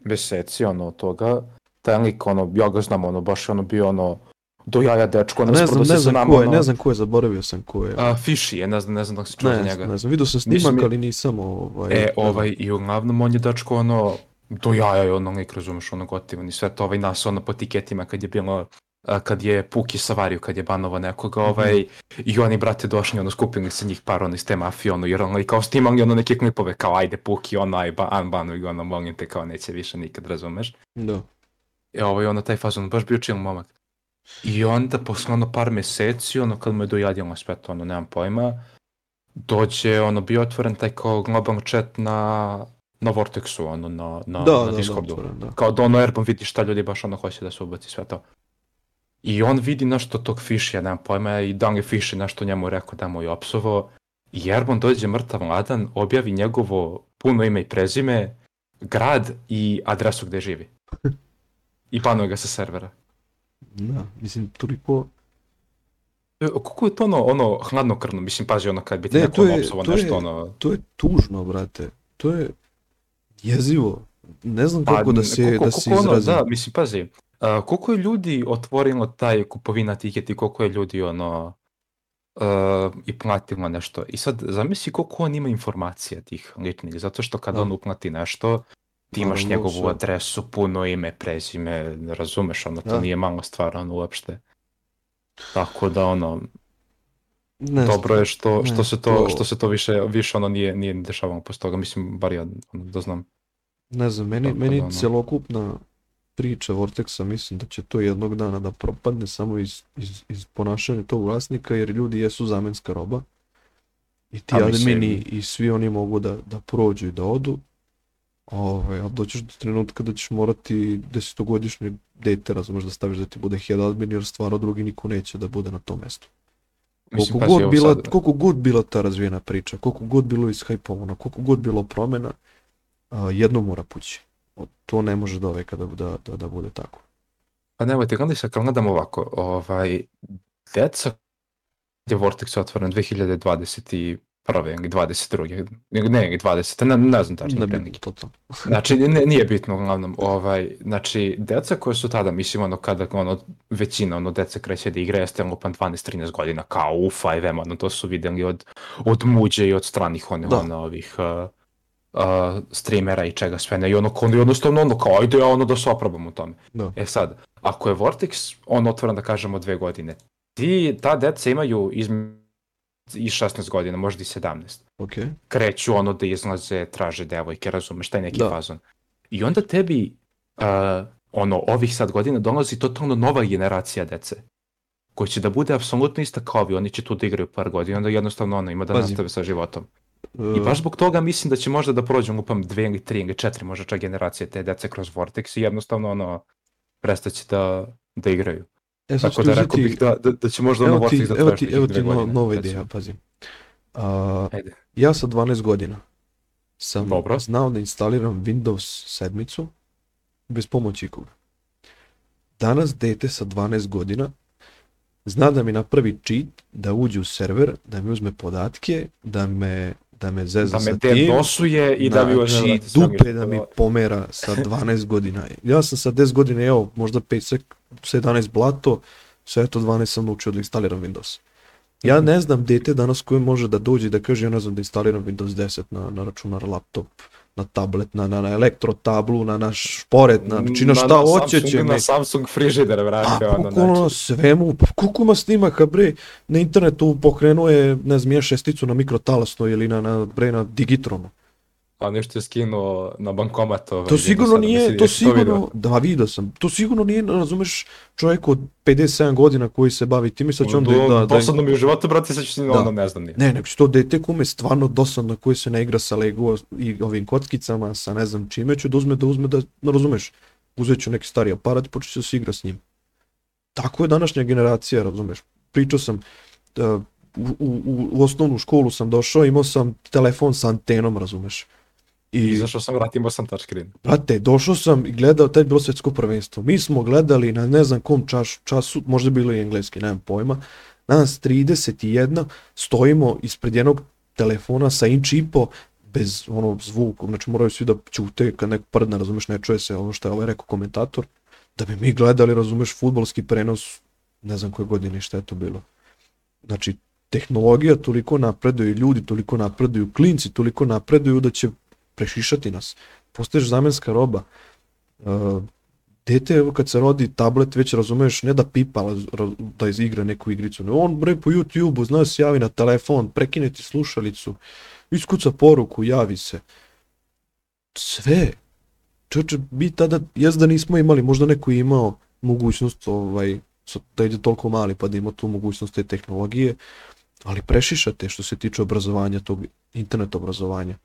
meseci ono od toga, taj lik ono, ja ga znam ono, baš je ono bio ono, do jaja dečko, ono, ne znam, ne znam nama, ko je, ono, ne znam ko je, zaboravio sam ko je. A, Fishy je, ne znam, ne znam da si čuo za ne, njega. znam, ne znam, vidio sam snimak, ali nisam ovaj... E, ne ovaj, i uglavnom on je dečko ono, do jaja je ono lik, razumeš, ono gotivan i sve to, ovaj nas ono po tiketima kad je bilo, a, kad je Puki savario, kad je banovo nekoga, Mhm. ovaj, i oni, brate, došli, ono, skupili se njih par, ono, iz te mafije, ono, jer ono, i kao snimali, ono, neke klipove, kao, ajde, Puki, ono, aj, ba, unbanuj ga, ono, molim te, kao, neće više nikad, razumeš? Da. E, ovaj, ono, taj fazon, baš bio chill momak. I onda, posle ono par meseci, ono, kad mu je dojadilo sve to, ono, nemam pojma, dođe, ono, bio otvoren taj kao globalni chat na, na Vortexu, ono, na, na, Da, na da, da, Discordu. otvoren, da. Kao da ono Airborne vidi šta ljudi baš ono hoće da se ubaci sve to. I on vidi nešto tog Fishy, ja nemam pojma, i da li je nešto njemu rekao da mu je opsovo. I Airborne dođe mrtav mladan, objavi njegovo puno ime i prezime, grad i adresu gde živi. I panuje ga sa servera. Da, mislim, toliko... E, Kako je to ono, ono hladnokrvno, mislim, pazi ono kad bi ti Ne, neko je- opsovo to je- nešto ono... To je tužno, brate. To je jezivo. Ne znam kako da se, Pa, koliko- da se koliko ono, izrazim. Da, mislim, pazi, a, koliko je ljudi otvorilo taj kupovina tiket i koliko je ljudi ono a, i platilo nešto. I sad zamisli koliko on ima informacija tih ličnih, zato što kad Da. on uplati nešto, ti imaš njegovu adresu, puno ime, prezime, razumeš, ono, to Da. nije mala stvar, ono, uopšte. Tako da, ono, Ne dobro je što, ne, što se to, to- što se to više, više ono nije, nije dešavalo posle toga, mislim, bar ja ono, da znam. Ne znam, meni, Tako meni da, ono. celokupna priča Vortexa mislim da će to jednog dana da propadne samo iz, iz, iz ponašanja tog vlasnika jer ljudi jesu zamenska roba i ti A, mislim- admini i svi oni mogu da, da prođu i da odu Ovaj, a doćeš do trenutka da ćeš morati desetogodišnje dete, razumeš, da staviš da ti bude head admin, jer stvarno drugi niko neće da bude na tom mestu. Mislim, Koliko god, bila, sad- koliko god bila ta razvijena priča, koliko god bilo ishajpovano, koliko god bilo promjena, a, jedno mora pući. To ne može do veka da, da, da, da bude tako. Pa nemojte, gledaj sad, kad gledam ovako, ovaj, deca je Vortex otvoren 2021. ili 22. Ne, ne, 20. Ne, ne znam tačno. Ne pre bi neki. to to. Znači, ne, nije bitno uglavnom. Ovaj, znači, deca koje su tada, mislim, ono, kada ono, većina ono, deca kreće da igra, jeste ono, pa 12-13 godina, kao u 5M, ono, to su videli od, od muđe i od stranih onih, Da. ono, ovih uh, uh, streamera i čega sve ne. I ono, kao, jednostavno, ono, kao, ajde ja ono da se oprobam u tome. Da. E sad, ako je Vortex, on otvoren da kažemo dve godine, ti, ta deca imaju između i 16 godina, možda i 17. Ok. Kreću ono da izlaze, traže devojke, razumeš, taj neki Da. fazon. I onda tebi, uh, ono, ovih sad godina dolazi totalno nova generacija dece koja će da bude apsolutno ista kao ovi, oni će tu da igraju par godina, onda jednostavno ono ima da Pazi. nastave sa životom. I Uh, baš zbog toga mislim da će možda da prođu, lupam, dve ili tri ili četiri možda čak generacije te dece kroz Vortex i jednostavno ono, prestaće da, da igraju. E, Tako da rekao bih da, da, da će možda ono Vortex da evo ti, evo ti no, nova ideja, pazi. A, Ajde. ja sa 12 godina sam Dobro. znao da instaliram Windows sedmicu bez pomoći ikoga. Danas dete sa 12 godina zna da mi napravi cheat, da uđe u server, da mi uzme podatke, da me, da me zeza Da me sa tim. i da bi Znači, dupe da mi pomera sa 12 godina. Ja sam sa 10 godina, evo, možda 5, 17 blato, sve to 12 sam naučio da instaliram Windows. Ja ne znam dete danas koje može da dođe da kaže ja ne znam da instaliram Windows 10 na, na računar, laptop, na tablet, na, na, na elektrotablu, na naš šporet, na, znači na šta hoće će Na. Samsung frižider, A vrate, ono, bukvalno na znači. svemu, pa koliko ima snimaka bre, na internetu pokrenuo je, ne znam, je šesticu na mikrotalasnoj ili na, na, bre, na digitronu. A nešto je skinuo na bankomat. Ovaj, To sigurno nije, to sigurno, da vidio sam, to sigurno nije, razumeš, čovjek od 57 godina koji se bavi time, sad će on da, Do- da, da, Dosadno mi u životu, brate, sad ti, Da. ono, ne znam nije. ne, nego će to dete kome stvarno dosadno koji se ne igra sa Lego i ovim kockicama, sa ne znam čime, ću da uzme, da uzme, da, ne razumeš, uzet ću neki stari aparat i počet da se igra s njim. Tako je današnja generacija, razumeš, pričao sam, da, u, u- u osnovnu školu sam došao, imao sam telefon sa antenom, razumeš, i Izašao sam, vrati, imao sam touchscreen. Brate, došao sam i gledao, tad je bilo svetsko prvenstvo. Mi smo gledali na ne znam kom čaš, času, možda bilo i engleski, nemam pojma. Nas 31 stojimo ispred jednog telefona sa inč i po, bez ono zvuka, znači moraju svi da ćute kad neko prdne, razumeš, ne čuje se ono što je ovaj rekao komentator, da bi mi gledali, razumeš, futbolski prenos, ne znam koje godine šta je to bilo. Znači, tehnologija toliko napreduje, ljudi toliko napreduju, klinci toliko napreduju da će prešišati nas. Postaješ zamenska roba. Uh, dete, evo kad se rodi tablet, već razumeš, ne da pipa, da izigra neku igricu. Ne, on bre po YouTube-u, zna se javi na telefon, prekine ti slušalicu, iskuca poruku, javi se. Sve. Čoče, mi tada, jes da nismo imali, možda neko je imao mogućnost ovaj, da ide toliko mali pa da ima tu mogućnost te tehnologije, ali prešišate što se tiče obrazovanja, tog internet obrazovanja.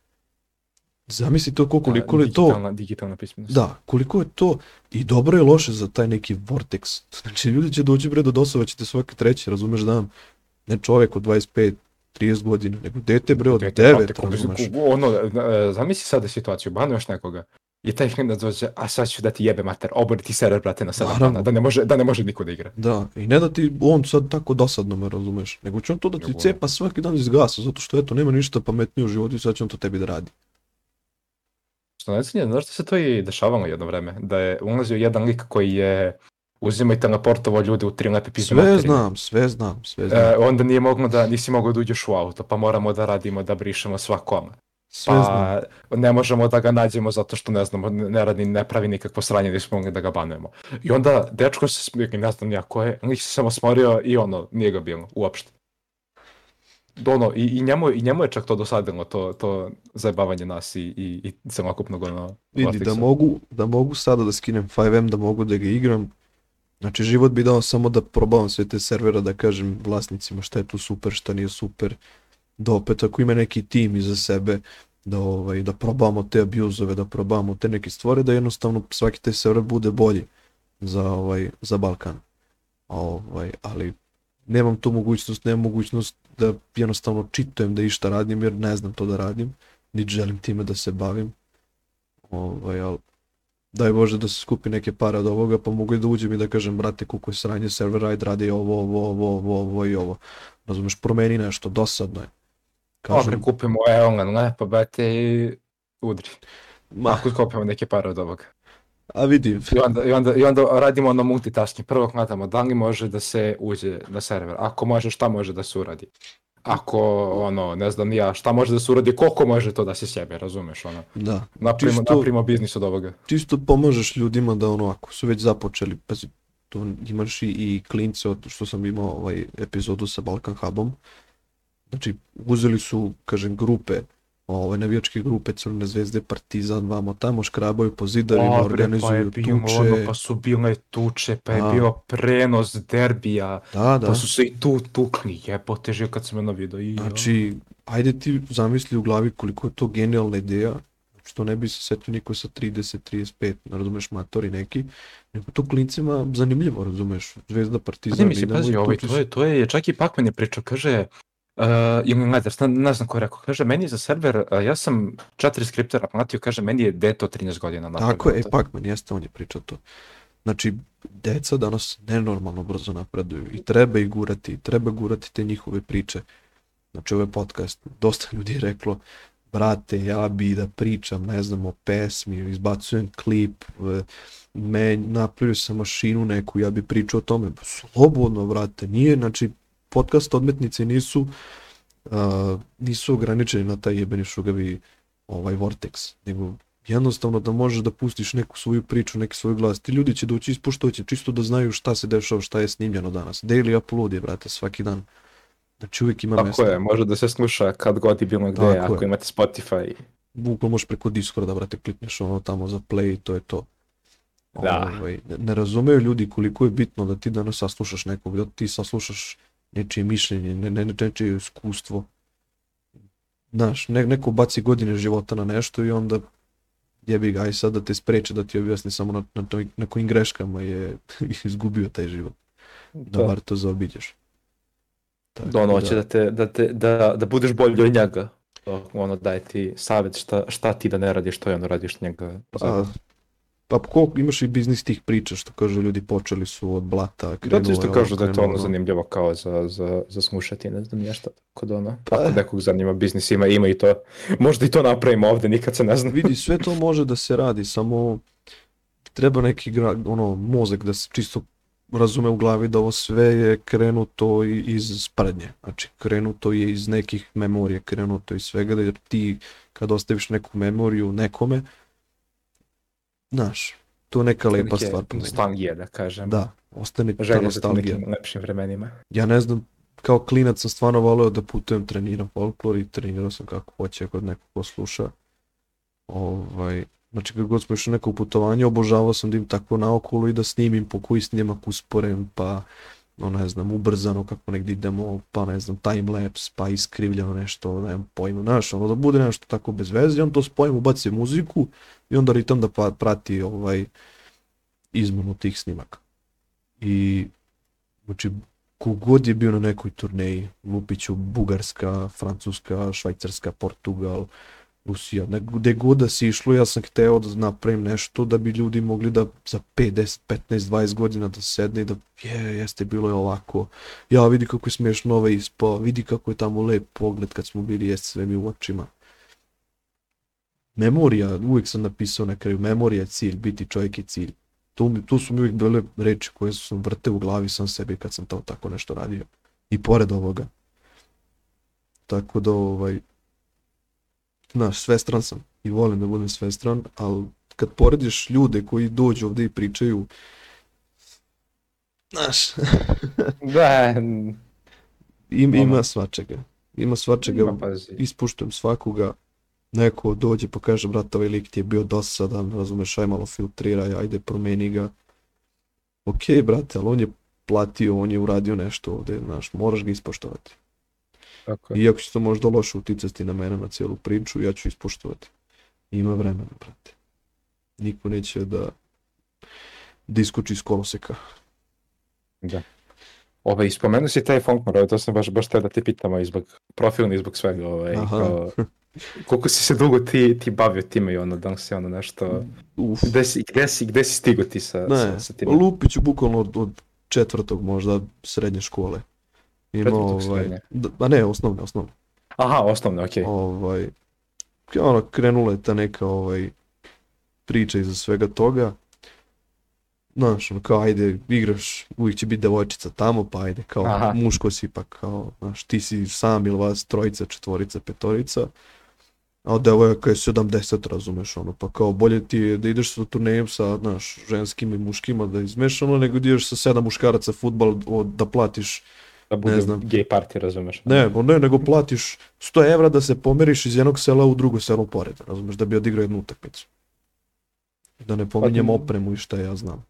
Zamisli to koliko, koliko je to, Digitalna, digitalna pismenost. da, koliko je to i dobro i loše za taj neki vortex. Znači ljudi će doći bre do dosova, ćete svaki treći, razumeš dan, ne čovjek od 25, 30 godina, nego dete bre od Dete, 9, brate, ko- razumeš. Ono, e, zamisli sada situaciju, banuješ nekoga. I taj klinac dođe, a sad ću da ti jebe mater, obori ti server, brate, na 7 Naravno. dana, da ne može, da ne može niko da igra. Da, i ne da ti on sad tako dosadno me razumeš, nego će on to da ti Nego- cepa svaki dan iz gasa, zato što eto, nema ništa pametnije u životu i sad će on to tebi da radi. Što ne znam, znaš što se to i dešavalo jedno vreme? Da je ulazio jedan lik koji je uzimao i teleportovao ljude u tri lepe pizde Sve znam, sve znam, sve znam, E, onda nije moglo da, nisi mogao da uđeš u auto, pa moramo da radimo, da brišemo sva koma. sve znam. Pa ne možemo da ga nađemo zato što ne znamo, ne radi, ne pravi nikakvo sranje, nismo mogli da ga banujemo. I onda dečko se ne znam ja ko je, lik se samo smorio i ono, nije ga bilo, uopšte. Ono, i, i, njemu, i njemu je čak to dosadilo, to, to zajebavanje nas i, i, i celokupnog ono, Vidi, da mogu, da mogu sada da skinem 5M, da mogu da ga igram. Znači, život bi dao samo da probavam sve te servera, da kažem vlasnicima šta je tu super, šta nije super. Da opet, ako ima neki tim iza sebe, da, ovaj, da probamo te abuzove, da probamo te neke stvari, da jednostavno svaki taj server bude bolji za, ovaj, za Balkan. Ovaj, ali nemam tu mogućnost, nemam mogućnost da jednostavno čitujem da išta radim, jer ne znam to da radim, niti želim time da se bavim. Ovaj, al, daj Bože da se skupi neke pare od ovoga, pa mogu i da uđem i da kažem, brate, kuko je sranje server, ajde radi ovo, ovo, ovo, ovo, ovo i ovo. Razumeš, promeni nešto, dosadno je. Kažem, Kažem, kupimo Eon, lepo, brate, i udri. ma, Ako skupimo neke pare od ovoga. A vidi, I onda, i onda, i onda radimo ono multitasking. Prvo gledamo da li može da se uđe na server. Ako može, šta može da se uradi. Ako, ono, ne znam ja, šta može da se uradi, koliko može to da se sjebe, razumeš, ono. da, Napravimo, Čisto- napravimo biznis od ovoga. čisto pomažeš ljudima da ono, ako su već započeli, pazi, to imaš i, i klince, od što sam imao ovaj epizodu sa Balkan Hubom, Znači, uzeli su, kažem, grupe, ove navijačke grupe Crvene zvezde, Partizan, vamo tamo, škrabaju po zidovima, Dobre, pa je organizuju bilo tuče. ono, pa su bile tuče, pa je Da. bio prenos derbija, Da, da. pa su se i tu tukli, jebote živ kad sam ono video. I, Znači, ajde ti zamisli u glavi koliko je to genijalna ideja, što ne bi se setio niko sa 30, 35, ne razumeš, matori neki, nego to klincima zanimljivo, razumeš, Zvezda, Pa Partizan, misli, idemo pazi, ovaj, to je, to je, čak i Pakman je pričao, kaže, uh, ili ne, ne, ne znam ko je rekao, kaže, meni je za server, uh, ja sam četiri skriptera platio, kaže, meni je deto 13 godina napravio. Tako je, e, to. Pacman, jeste, on je pričao to. Znači, deca danas nenormalno brzo napreduju i treba ih gurati, treba gurati te njihove priče. Znači, ovo je podcast. Dosta ljudi je reklo, brate, ja bi da pričam, ne znam, o pesmi, izbacujem klip, e, me, napravio sam mašinu neku, ja bi pričao o tome. Slobodno, brate, nije, znači, podcast odmetnice nisu a, nisu ograničeni na taj jebeni šugavi ovaj vortex, nego jednostavno da možeš da pustiš neku svoju priču, neki svoj glas. Ti ljudi će doći ispoštoće čisto da znaju šta se dešava, šta je snimljeno danas. Daily upload je, brate, svaki dan. Znači uvijek ima Tako mesta. je, može da se sluša kad god i bilo gde, Tako ako je. imate Spotify. Bukvalno možeš preko Discorda, brate, klikneš ono tamo za play i to je to. Da. Ovaj, ne, ne razumeju ljudi koliko je bitno da ti danas saslušaš nekog, da ti saslušaš nečije mišljenje, ne, ne, nečije iskustvo. Znaš, ne, neko baci godine života na nešto i onda jebi ga, aj sad da te spreče da ti objasni samo na, na, toj- na kojim greškama je izgubio taj život. Da Da. bar to zaobiđeš. Tako Da ono hoće da, te, da, te, da, da budeš bolji od njega. Ono daje ti savjet šta, šta ti da ne radiš, što je ono radiš njega. Pa, pa koliko imaš i biznis tih priča, što kažu ljudi počeli su od blata, Da krenulo ti isto kažu da je to ono zanimljivo kao za, za, za slušati, ne znam nešto. Kod ono, Pa- ako nekog zanima biznis ima, ima i to. Možda i to napravimo ovde, nikad se ne zna. Vidi, sve to može da se radi, samo treba neki gra, ono, mozak da se čisto razume u glavi da ovo sve je krenuto iz sprednje. Znači, krenuto je iz nekih memorija, krenuto iz svega, da jer ti kad ostaviš neku memoriju nekome, znaš, to je neka lepa Neke stvar. Nostalgije, da kažem. Da, ostane ta Želje tim nostalgija. nekim lepšim vremenima. Ja ne znam, kao klinac sam stvarno voleo da putujem, treniram folklor i trenirao sam kako hoće kod nekog ko sluša. Ovaj, znači kad god smo išli neko putovanje, obožavao sam da im tako naokolo i da snimim po koji snimak usporen, pa no ne znam, ubrzano kako negdje idemo, pa ne znam, timelapse, pa iskrivljeno nešto, nemam pojma, znaš, ono da bude nešto tako bez veze, on to spojim, ubaci muziku i onda ritam da pa, prati ovaj izmenu tih snimaka. I znači kogod je bio na nekoj turneji, Lupiću, Bugarska, Francuska, Švajcarska, Portugal, Rusija, ne- gde god da si išlo, ja sam hteo da napravim nešto da bi ljudi mogli da za 5, 10, 15, 20 godina da sedne i da je, jeste, bilo je ovako. Ja, vidi kako je smiješno ovaj ispao, vidi kako je tamo lep pogled kad smo bili, jeste sve mi u očima. Memorija, uvijek sam napisao na kraju, memorija je cilj, biti čovjek je cilj. Tu, tu su mi uvijek bile reči koje su vrte u glavi sam sebi kad sam to tako nešto radio. I pored ovoga. Tako da, ovaj, znaš, svestran sam i volim da budem svestran, ali kad porediš ljude koji dođu ovdje i pričaju, znaš, Da, im, ima svačega. Ima svačega, ima pazi. ispuštujem svakoga, neko dođe pa kaže, brate, ovaj lik ti je bio dosadan, razumeš, aj malo filtriraj, ajde promeni ga. Ok, brate, ali on je platio, on je uradio nešto ovdje, znaš, moraš ga ispoštovati. Tako je. Iako će to možda loše uticati na mene, na cijelu priču, ja ću ispoštovati. Ima vremena, brate. Niko neće da da iskoči iz koloseka. Da. Ove, ispomenuo si taj Funkmar, ovaj, to sam baš, baš teo da te pitamo i zbog profilni i zbog svega. Ovaj, Aha. kao, koliko si se dugo ti, ti bavio time i ono, da si ono nešto... Uf, Gde si, gde si, gde si stigo ti sa, ne, sa, sa time? lupit ću bukvalno od, od četvrtog možda srednje škole. Ima Četvrtog ovaj, a ne, osnovne, osnovne. Aha, osnovno, okej. Ovaj, ono, krenula je ta neka ovaj, priča iza svega toga. Znaš, ono, kao, ajde, igraš, uvijek će biti devojčica tamo, pa ajde, kao, Aha. muško si, pa kao, znaš, ti si sam ili vas trojica, četvorica, petorica. A od devojaka je 70, razumeš, ono, pa kao, bolje ti je da ideš sa turnejem sa, znaš, ženskim i muškima da izmešano, nego da ideš sa sedam muškaraca futbal od, da platiš Da bude Ne znam. gay party, razumeš? Ne, ne, nego platiš 100 evra da se pomeriš iz jednog sela u drugo selo pored, razumeš, da bi odigrao jednu utakmicu. Da ne pominjem Pa- opremu i šta ja znam.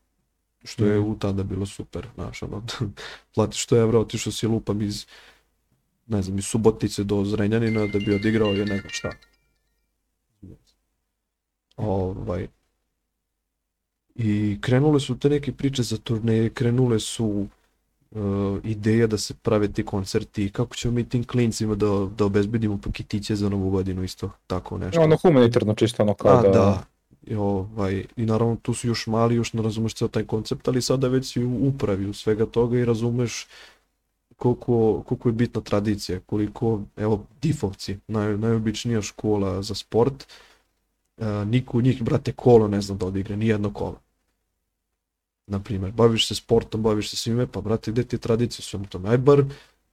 Što je Mhm. u tada bilo super, znaš, ono, platiš 100 evra, otišao si lupam iz, ne znam, iz Subotice do Zrenjanina da bi odigrao je ne znam šta. Ovaj, I krenule su te neke priče za turneje, krenule su uh, ideja da se prave ti koncerti i kako ćemo mi tim klincima da, da obezbedimo paketiće za novu godinu isto tako nešto. Ono humanitarno čisto ono kao A, da... da. I, ovaj, I naravno tu su još mali, još ne razumeš ceo taj koncept, ali sada već si u upravi u svega toga i razumeš koliko, koliko je bitna tradicija, koliko, evo, difovci, naj, najobičnija škola za sport, a, niko od njih, brate, kolo ne zna da odigre, nijedno kolo. Naprimjer, baviš se sportom, baviš se svime, pa brate, gde ti je tradicija u svemu tome? Aj bar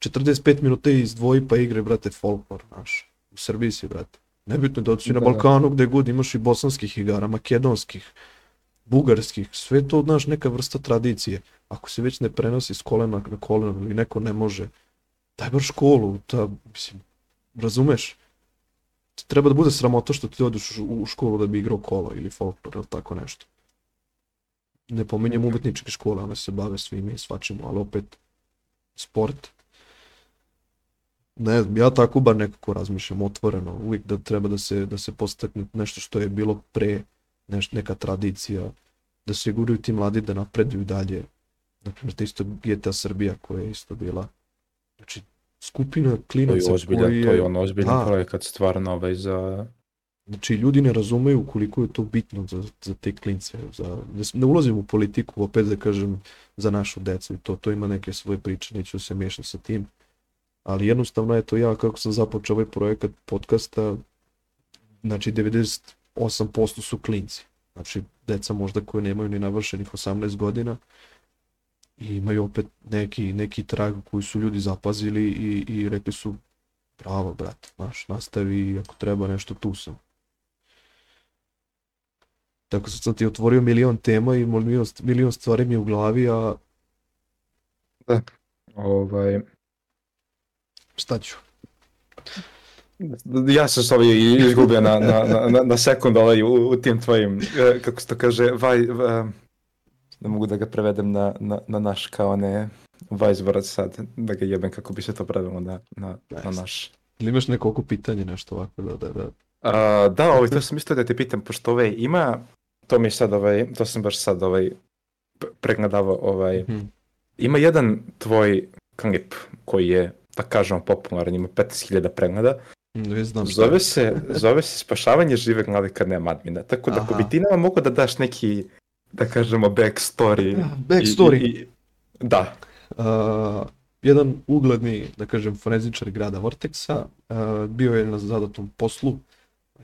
45 minuta izdvoji pa igre, brate, folklor, znaš. U Srbiji si, brate. Nebitno da si na Da, da. Balkanu gde god imaš i bosanskih igara, makedonskih, bugarskih, sve to, znaš, neka vrsta tradicije. Ako se već ne prenosi s kolena na koleno ili neko ne može, daj bar školu, ta, mislim, razumeš? Treba da bude sramota što ti odeš u školu da bi igrao kolo ili folklor ili tako nešto. Ne pominjem umetničke škole, one se bave svime i svačim, ali opet sport. Ne znam, ja tako bar nekako razmišljam otvoreno, uvijek da treba da se, da se postakne nešto što je bilo pre, neš, neka tradicija, da se guraju ti mladi da napreduju dalje. Naprimjer, to isto GTA Srbija koja je isto bila. Znači, skupina To klinaca je ozbiljan, koji to je on ozbiljan Da. projekat stvarno ovaj za... Znači, ljudi ne razumeju koliko je to bitno za, za te klince. Za, ne, ulazim u politiku, opet da kažem, za našu decu i to, to ima neke svoje priče, neću se miješati sa tim. Ali jednostavno, eto, ja kako sam započeo ovaj projekat podcasta, znači 98% su klinci. Znači, deca možda koje nemaju ni navršenih 18 godina i imaju opet neki, neki trag koji su ljudi zapazili i, i rekli su bravo, brate, znaš, nastavi, ako treba nešto, tu sam. Tako sam ti otvorio milion tema i milion, milion stvari mi je u glavi, a Ovaj, šta ću? ja sam se ovaj izgubio na, na, na, na, na sekund ovaj, u, u tim tvojim, e, kako se to kaže, vaj, va, ne mogu da ga prevedem na, na, na naš kao ne Vajzvorac sad, da ga jebem kako bi se to prevelo na, na, na Nice. naš. Ili imaš neko oko pitanje, nešto ovako da, da, da. A, da, ovaj, to sam isto da te pitam, pošto ovaj, ima, to mi je sad, ovaj, to sam baš sad ovaj, pregledavao, ovaj, Mhm. ima jedan tvoj klip koji je, da kažemo, popularan, ima 15.000 pregleda, Mm, Već znam šta. Zove se, zove se spašavanje žive glave kad nema admina. Tako da ako Aha. bi ti nama mogao da daš neki, da kažemo, backstory. Ah, backstory. I, i, i, da. A, jedan ugledni, da kažem, forenzičar grada Vortexa a, bio je na zadatom poslu,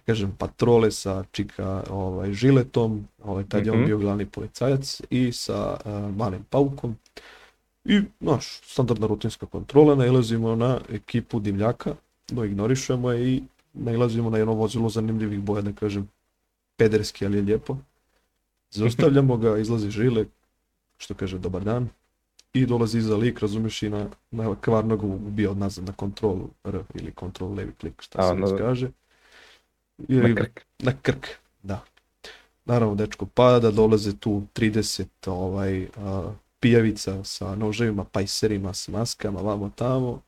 kažem, patrole sa čika ovaj, žiletom, ovaj, tad je on Mhm. bio glavni policajac i sa a, malim paukom. I, znaš, standardna rutinska kontrola, nailazimo na ekipu divljaka, no ignorišemo je i nailazimo na jedno vozilo zanimljivih boja, da kažem, pederski, ali je lijepo. Zaustavljamo ga, izlazi žile, što kaže dobar dan, i dolazi iza lik, razumiješ, i na, na kvarnog ubija od nazad na kontrolu R ili kontrol levi klik, šta A, se na- već kaže. Na krk. na krk, da. Naravno, dečko pada, dolaze tu 30 ovaj, a, pijavica sa noževima, pajserima, s maskama, vamo tamo.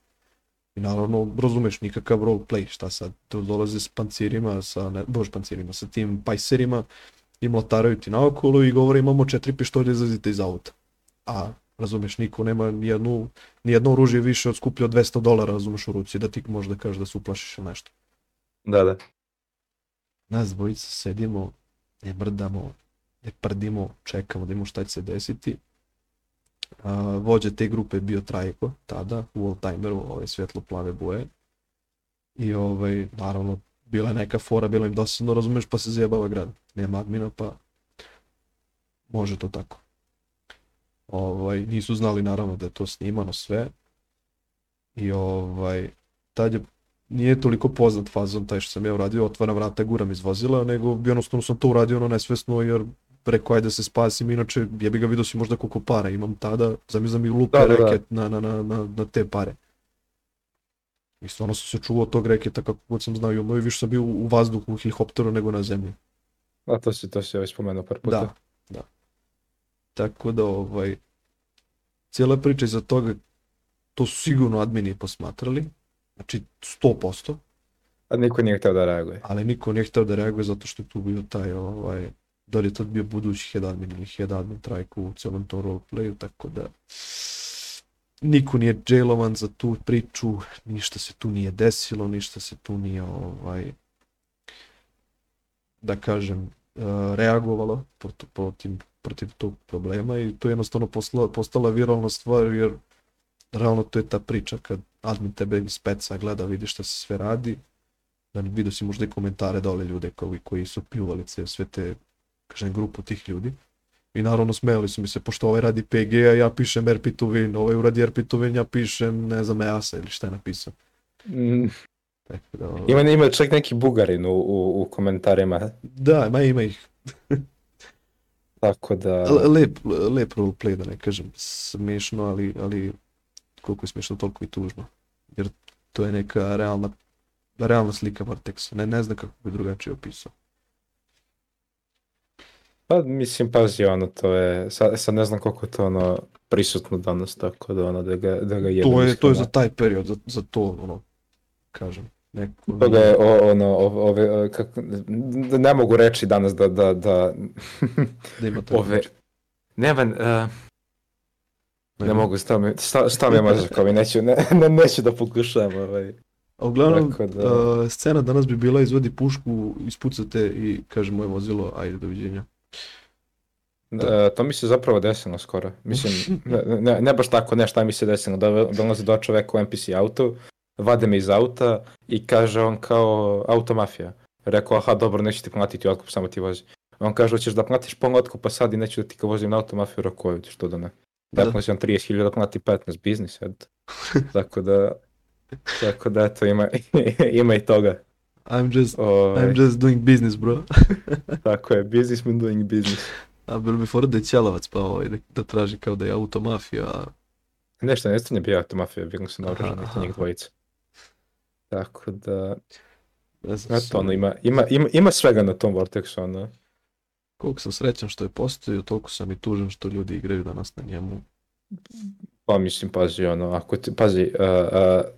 I naravno, razumeš, nikakav roleplay, šta sad, tu dolaze s pancirima, sa, ne, bož pancirima, sa tim pajserima i mlataraju ti naokolo i govore imamo četiri pištolje, izlazite iz auta. A, razumeš, niko nema nijednu, nijedno oružje više od skuplje od 200 dolara, razumeš, u ruci, da ti možda kažeš da se uplašiš ili nešto. Da, da. Nas dvojica sedimo, ne mrdamo, ne prdimo, čekamo da imamo šta će se desiti. A, vođa te grupe bio Trajko, tada, u oldtimeru, ove svetlo plave boje. I ovaj, naravno, bila je neka fora, bilo im dosadno, razumeš, pa se zajebava grad. Nema admina, pa može to tako. Ovaj, nisu znali naravno da je to snimano sve. I ovaj, tad je nije toliko poznat fazon taj što sam ja uradio, otvaram vrata, guram iz vozila, nego jednostavno sam to uradio ono nesvesno jer rekao ajde da se spasim, inače jebi ga vidio si možda koliko para imam tada, zamislim mi lupe Da, da, da. reket na, na, na, na, na te pare. I stvarno sam se čuvao tog reketa kako god sam znao i ono i više sam bio u vazduhu u helikopteru nego na zemlji. A to si, to si već spomenuo par puta. Da, da. Tako da, ovaj, cijela priča iza toga, to su sigurno admini posmatrali, znači 100%, A niko nije htio da reaguje. ali niko nije htio da reaguje zato što je tu bio taj, ovaj, da li je tad bio budući head admin ili head admin trajku u cijelom tom roleplayu, tako da niko nije jailovan za tu priču, ništa se tu nije desilo, ništa se tu nije, ovaj, da kažem, eh, reagovalo protiv, protiv, protiv tog problema i to je jednostavno posla, postala viralna stvar jer realno to je ta priča kad admin tebe iz speca gleda, vidi šta se sve radi, da vidio si možda i komentare dole ljude koji, koji su pljuvali sve, sve te, kažem, grupu tih ljudi. I naravno smejali su mi se, pošto ovaj radi PG, a ja pišem RP to win, ovaj uradi RP to win, ja pišem, ne znam, EASA ili šta je napisao. Mm, Tako da, ovaj, Ima, ima čak neki bugarin u, u, u komentarima, da, ma ima ih. tako da... Le- Lep, lep roleplay, da ne kažem, smiješno, ali, ali koliko je smiješno, toliko i tužno. Jer to je neka realna, realna slika Vortexa. Ne, ne znam kako bi drugačije opisao. Pa mislim, pazi, ono, to je, sad, sad ne znam koliko je to ono prisutno danas, tako da ono, da ga, da ga jedem To je, to je za taj period, za, za to, ono, kažem. Neko, Toga je, o, ono, ove, kako, da ne mogu reći danas da, da, da, da ima ove, ne, van, uh, ne Ne. mogu, stav mi, sta, stav mi je mozak, ovaj, neću, ne, ne, neću da pokušavam, ovaj. A uglavnom, Tako da- uh, scena danas bi bila izvadi pušku, ispucate i kaže moje vozilo, ajde doviđenja. E, to mi se zapravo desilo skoro. Mislim, ne, ne, ne baš tako, ne šta mi se desilo. Da dolazi do čoveka u NPC autu, vade me iz auta i kaže on kao automafija. Rekao, aha, dobro, neću ti platiti otkup, samo ti vozi. On kaže, hoćeš da platiš pola otkupa sad i neću da ti ga vozim na automafiju, rekao, "Evo, što da ne. Da. Si on 30.000 da plati 15, biznis, eto. tako da, tako da, eto, ima, ima i toga. I'm just, Ovaj, I'm just doing business, bro. Tako je, businessman doing business. A bilo bi fora da je ćelavac pa ovaj, da, da traži kao da je automafija, Nešto, ne nije bio automafija, bili su naoružani, Aha, njih dvojica. Tako da, eto, ono, ima, ima, ima, ima svega na tom Vortexu, ono. Koliko sam srećan što je postojio, toliko sam i tužan što ljudi igraju danas na njemu. Pa mislim, pazi, ono, ako ti, pazi, uh, uh,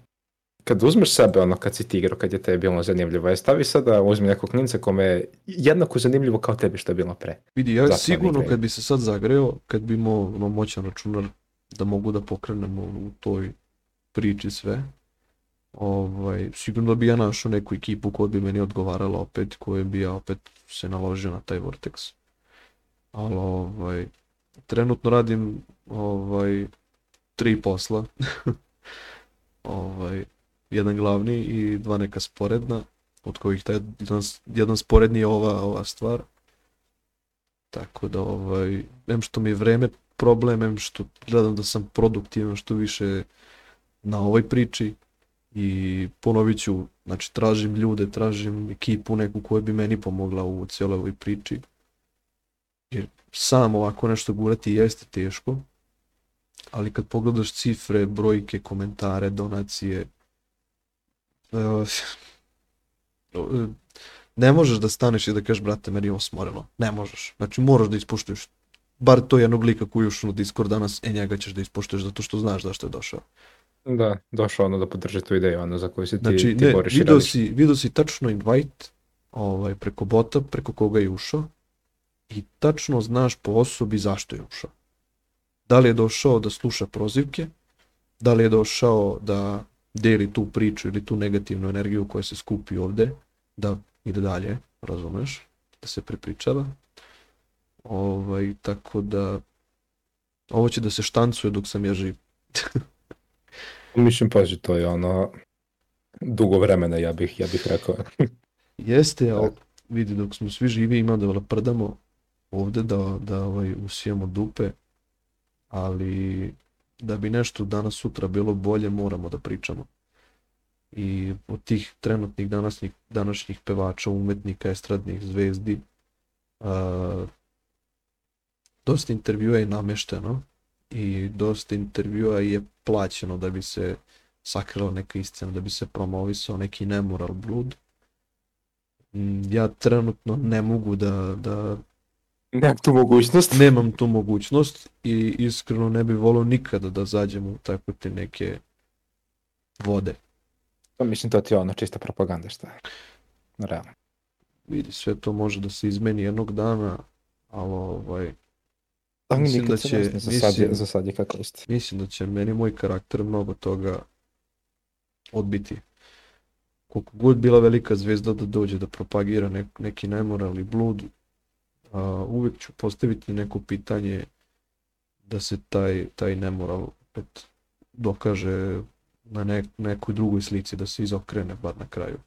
kad uzmeš sebe, ono, kad si ti igrao, kad je tebi bilo zanimljivo, je stavi sada, uzmi nekog klinca kome je jednako zanimljivo kao tebi što je bilo pre. Vidi, ja Zato sigurno igraju. kad bi se sad zagreo, kad bi imao ono, moćan računar da mogu da pokrenemo u toj priči sve, ovaj, sigurno da bi ja našao neku ekipu koja bi meni odgovarala opet, koja bi ja opet se naložio na taj Vortex. Ali ovaj, trenutno radim ovaj, tri posla. ovaj, jedan glavni i dva neka sporedna, od kojih taj jedan, jedan sporedni je ova, ova stvar. Tako da, ovaj, em što mi je vreme problem, em što gledam da sam produktivan što više na ovoj priči i ponovit ću, znači tražim ljude, tražim ekipu neku koja bi meni pomogla u cijeloj ovoj priči. Jer sam ovako nešto gurati jeste teško, ali kad pogledaš cifre, brojke, komentare, donacije, eh, ne možeš da staneš i da kažeš, brate, meni je ovo smoreno. Ne možeš. Znači, moraš da ispoštuješ bar to jednog lika koji je ušao na Discord danas, e njega ćeš da ispoštuješ zato što znaš zašto je došao. Da, došao ono da podrži tu ideju, ono, za koju se ti, Znači, ti ne, boriš i video radiš. si, video si tačno invite ovaj, preko bota, preko koga je ušao i tačno znaš po osobi zašto je ušao. Da li je došao da sluša prozivke, da li je došao da deli tu priču ili tu negativnu energiju koja se skupi ovde, da ide dalje, razumeš, da se prepričava. Ovaj, tako da ovo će da se štancuje dok sam ja živ. Mislim, pazi, to je ono, dugo vremena, ja bih, ja bih rekao. Jeste, ali vidi, dok smo svi živi ima da prdamo ovde, da, da ovaj, usijemo dupe, ali da bi nešto danas sutra bilo bolje, moramo da pričamo. I od tih trenutnih današnjih, današnjih pevača, umetnika, estradnih zvezdi, a, dosta intervjua je namešteno i dosta intervjua je plaćeno da bi se sakrila neka istina, da bi se promovisao neki nemoral blud. Mm, Ja trenutno ne mogu da, da Nemam tu mogućnost. nemam tu mogućnost i iskreno ne bi volio nikada da zađem u takve te neke vode. Pa mislim to ti je ono čista propaganda šta je. Realno. Vidi, sve to može da se izmeni jednog dana, ali ovaj, Ali Mislim nikad da se će- ne zna, za sad, je, za sad je kako isti. mislim da će meni moj karakter mnogo toga odbiti. Koliko god bila velika zvezda da dođe da propagira nek, neki nemoral i blud, a, uvijek ću postaviti neko pitanje da se taj, taj nemoral opet dokaže na nek, nekoj drugoj slici, da se izokrene bar na kraju.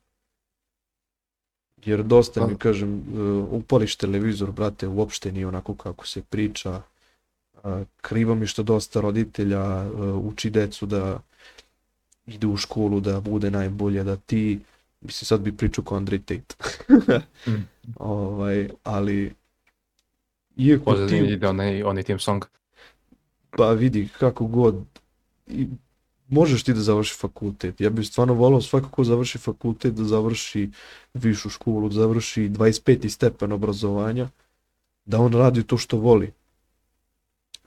Jer dosta mi, kažem, e, upališ televizor, brate, uopšte nije onako kako se priča, A, krivo mi što dosta roditelja e, uči decu da ide u školu, da bude najbolje, da ti, mislim sad bi pričao kao Andrej Tate, Mm. ovaj, ali iako Pozadnji ti, ide onaj, onaj team song. pa vidi kako god, i, možeš ti da završi fakultet, ja bih stvarno volao svako ko završi fakultet da završi višu školu, da završi 25. stepen obrazovanja, da on radi to što voli.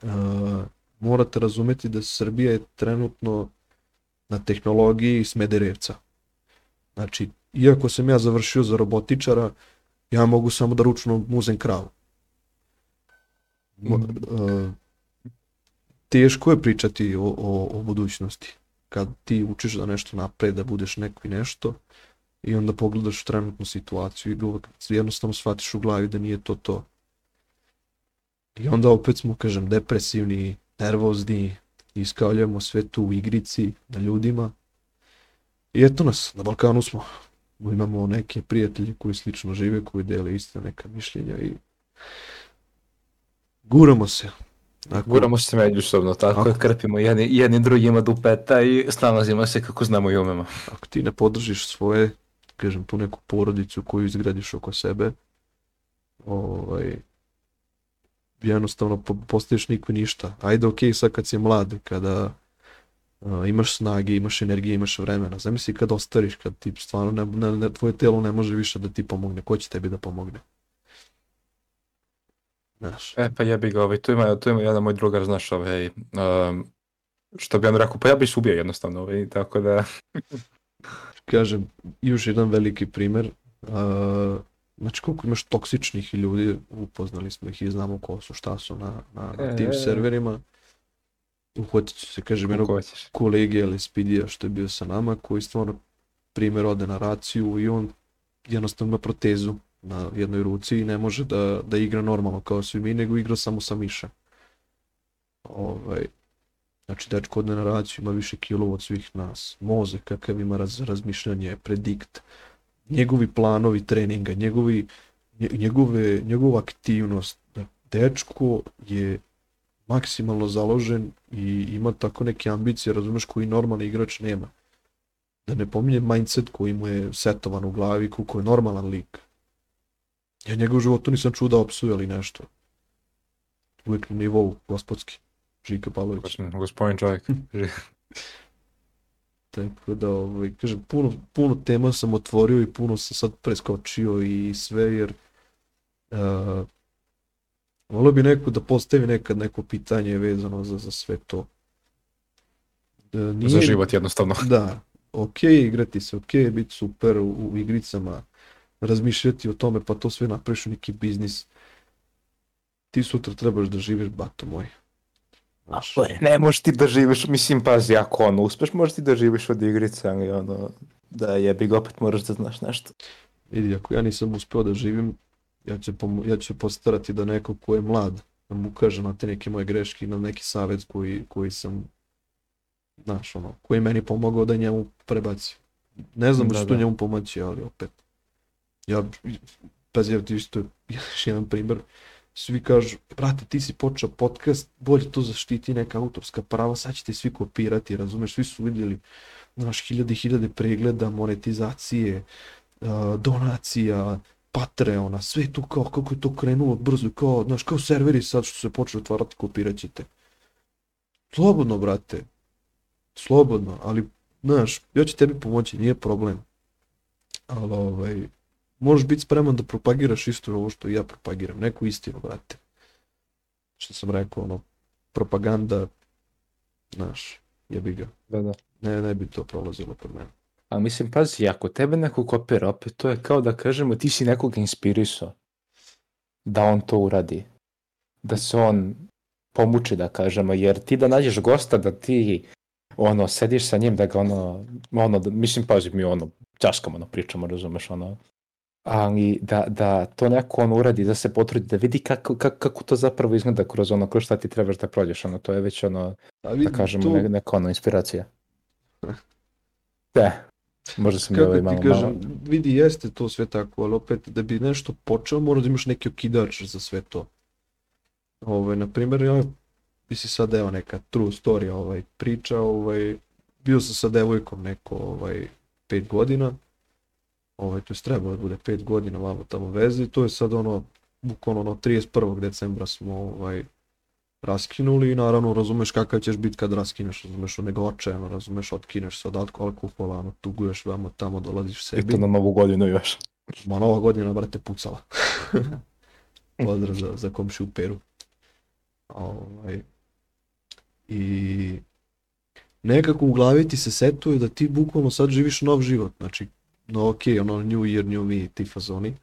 Uh, morate razumeti da Srbija je trenutno na tehnologiji Smederevca. Znači, iako sam ja završio za robotičara, ja mogu samo da ručno muzem kravu. Mo- uh, teško je pričati o, o, o budućnosti. Kad ti učiš da nešto napred, da budeš neko i nešto, i onda pogledaš trenutnu situaciju i jednostavno shvatiš u glavi da nije to to. I onda opet smo, kažem, depresivni, nervozni, iskavljamo sve to u igrici, na ljudima. I eto nas, na Balkanu smo. Imamo neke prijatelje koji slično žive, koji dele iste neka mišljenja i guramo se. Ako, Guramo se međusobno, tako Ako- krpimo jedni, jedni drugima dupeta i snalazimo se kako znamo i umemo. ako ti ne podržiš svoje, kažem, tu neku porodicu koju izgradiš oko sebe, ovaj, jednostavno po, postaješ niko ništa. Ajde, okej, sad kad si mlad, kada a, imaš snage, imaš energije, imaš vremena. Zamisli kad ostariš, kad ti stvarno ne, ne, ne, tvoje telo ne može više da ti pomogne. Ko će tebi da pomogne? Znaš, E, pa jebi ga, ovaj, tu ima, tu ima jedan moj drugar, znaš, ovaj, um, što bi on rekao, pa ja bi se ubio jednostavno, ovaj, tako da, kažem, još jedan veliki primer, a, znači koliko imaš toksičnih ljudi, upoznali smo ih i znamo ko su, šta su na, na, na tim E. serverima. Uhvatit ću se, kažem, jednog kolege LSPD-a što je bio sa nama, koji stvarno primjer ode na raciju i on jednostavno ima protezu na jednoj ruci i ne može da, da igra normalno kao svi mi, nego igra samo sa miša. Ovaj, znači, dečko ode na raciju, ima više kilova od svih nas. Mozak kakav ima raz, razmišljanje, predikt, njegovi planovi treninga, njegovi, nje- njegove, njegova aktivnost. Dečko je maksimalno založen i ima tako neke ambicije, razumeš, koji normalni igrač nema. Da ne pominjem mindset koji mu je setovan u glavi, koliko je normalan lik. Ja njega u životu nisam čuo da opsuje ali nešto. Uvijek na nivou gospodski. Žika Pavlović. Gospodin- Gospodin čovjek. Tako da, ovaj, kažem, puno, puno tema sam otvorio i puno sam sad preskočio i sve, jer uh, volio bi neko da postavi nekad neko pitanje vezano za, za sve to. Da, nije, Za život jednostavno. Da, ok, igrati se, ok, biti super u, u igricama, razmišljati o tome, pa to sve napraviš u neki biznis. Ti sutra trebaš da živiš, bato moj. Znaš, Ne možeš ti da živiš, mislim, pazi, ako ono uspeš, možeš ti da živiš od igrice, ali ono, da jebi ga, opet moraš da znaš nešto. vidi, ako ja nisam uspeo da živim, ja ću, ja ću postarati da neko ko je mlad, da mu ukaže na te neke moje greške na neki savjet koji, koji sam, znaš, ono, koji je meni pomogao da njemu prebaci. Ne znam da, što da. njemu pomoći, ali opet. Ja, pazi, evo ti isto još jedan primjer. Svi kažu, brate, ti si počeo podcast, bolje to zaštiti neka autorska prava, sad će te svi kopirati, razumeš, svi su vidjeli, znaš, hiljade i hiljade pregleda, monetizacije, donacija, Patreona, sve tu kao, kako je to krenulo brzo, kao, znaš, kao serveri sad što se počeli otvarati, kopirat ćete. Slobodno, brate. Slobodno, ali, znaš, ja ću tebi pomoći, nije problem. Ali, ovaj, možeš biti spreman da propagiraš isto ovo što ja propagiram, neku istinu, brate. Što sam rekao, ono, propaganda, znaš, jebi ga. Da, da. Ne, ne bi to prolazilo kod mene. A mislim, pazi, ako tebe neko kopira, opet to je kao da kažemo ti si nekoga inspirisao da on to uradi. Da se on pomuči, da kažemo, jer ti da nađeš gosta, da ti ono, sediš sa njim, da ga ono, ono, da, mislim, pazi, mi ono, časkamo, ono, pričamo, razumeš, ono, ali da, da to neko on uradi, da se potrudi, da vidi kako, kako, kako to zapravo izgleda kroz ono, kroz šta ti trebaš da prođeš, ono, to je već ono, da kažemo, tu, ne, neka ono, inspiracija. Da, možda sam kako ovaj ti malo, kažem, malo, vidi, jeste to sve tako, ali opet, da bi nešto počeo, mora da imaš neki okidač za sve to. Ovaj, na primjer, ja, misli sad, evo, neka true story, ovaj, priča, ovaj, bio sam sa devojkom neko, ovaj, pet godina, ovaj, to je trebalo da bude pet godina vamo tamo veze i to je sad ono, bukvalno ono 31. decembra smo ovaj, raskinuli i naravno razumeš kakav ćeš biti kad raskineš, razumeš nego očajano, razumeš, otkineš se od alko- alkohola, ono, tuguješ vamo tamo, dolaziš i sebi. to na novu godinu još. Ma nova godina, brate, pucala. Pozdrav za, za komšiju Peru. Ovaj, I nekako u glavi ti se setuje da ti bukvalno sad živiš nov život. Znači, no ok, ono new year, new me, ti fazoni.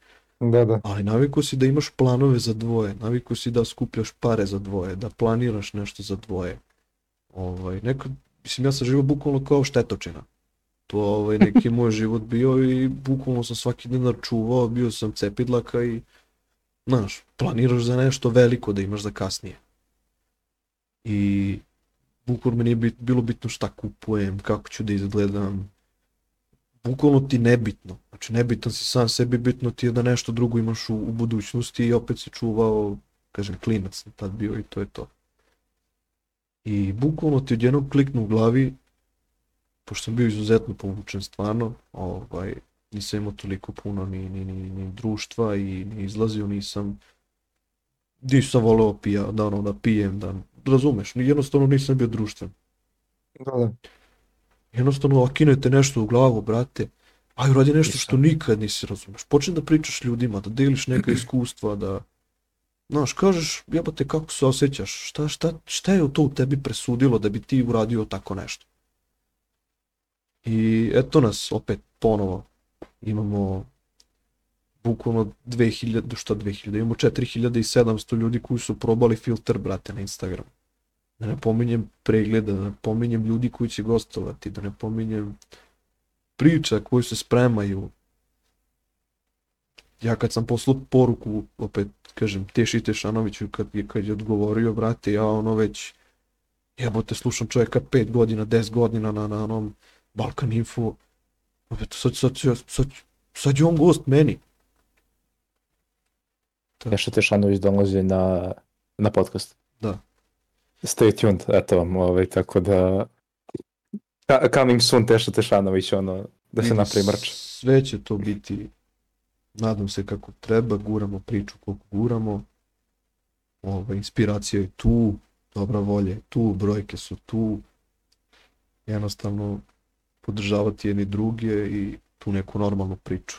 Da, da. Ali naviku si da imaš planove za dvoje, naviku si da skupljaš pare za dvoje, da planiraš nešto za dvoje. Ovaj, neko, mislim, ja sam živio bukvalno kao štetočina. To ovaj, neki moj život bio i bukvalno sam svaki dinar čuvao, bio sam cepidlaka i, znaš, planiraš za nešto veliko da imaš za kasnije. I bukvalno mi nije bit, bilo bitno šta kupujem, kako ću da izgledam, bukvalno ti nebitno. Znači nebitan si sam sebi, bitno ti je da nešto drugo imaš u, u budućnosti i opet si čuvao, kažem, klinac sam tad bio i to je to. I bukvalno ti odjednom kliknu u glavi, pošto sam bio izuzetno povučen stvarno, ovaj, nisam imao toliko puno ni, ni, ni, ni društva i ni izlazio, nisam nisam voleo pija, da ono, da pijem, da, razumeš, jednostavno nisam bio društven. Da, da. Jednostavno okinete nešto u glavu, brate, aj uradi nešto što nikad nisi razumeš. Počni da pričaš ljudima, da deliš neka iskustva, da Znaš, kažeš, jebote, kako se osjećaš, šta, šta, šta je to u tebi presudilo da bi ti uradio tako nešto? I eto nas opet ponovo, imamo bukvalno 2000, šta 2000, imamo 4700 ljudi koji su probali filter, brate, na Instagram. Da ne pominjem pregleda, da ne pominjem ljudi koji će gostovati, da ne pominjem priča koji se spremaju. Ja kad sam poslao poruku, opet kažem, Teši Tešanoviću kad je, kad je odgovorio, brate, ja ono već, jebote, slušam čovjeka 5 godina, 10 godina na, na onom Balkan Info, opet, sad, sad, sad, sad, sad je on gost meni. Nešto Tešanović dolazi na, na podcast. Da. Stay tuned, eto vam, ovaj, tako da... Coming soon Teša Tešanović, ono, da se napravi mrč. Sve će to biti, nadam se kako treba, guramo priču koliko guramo. Ova, inspiracija je tu, dobra volja je tu, brojke su tu. Jednostavno podržavati jedni druge i tu neku normalnu priču.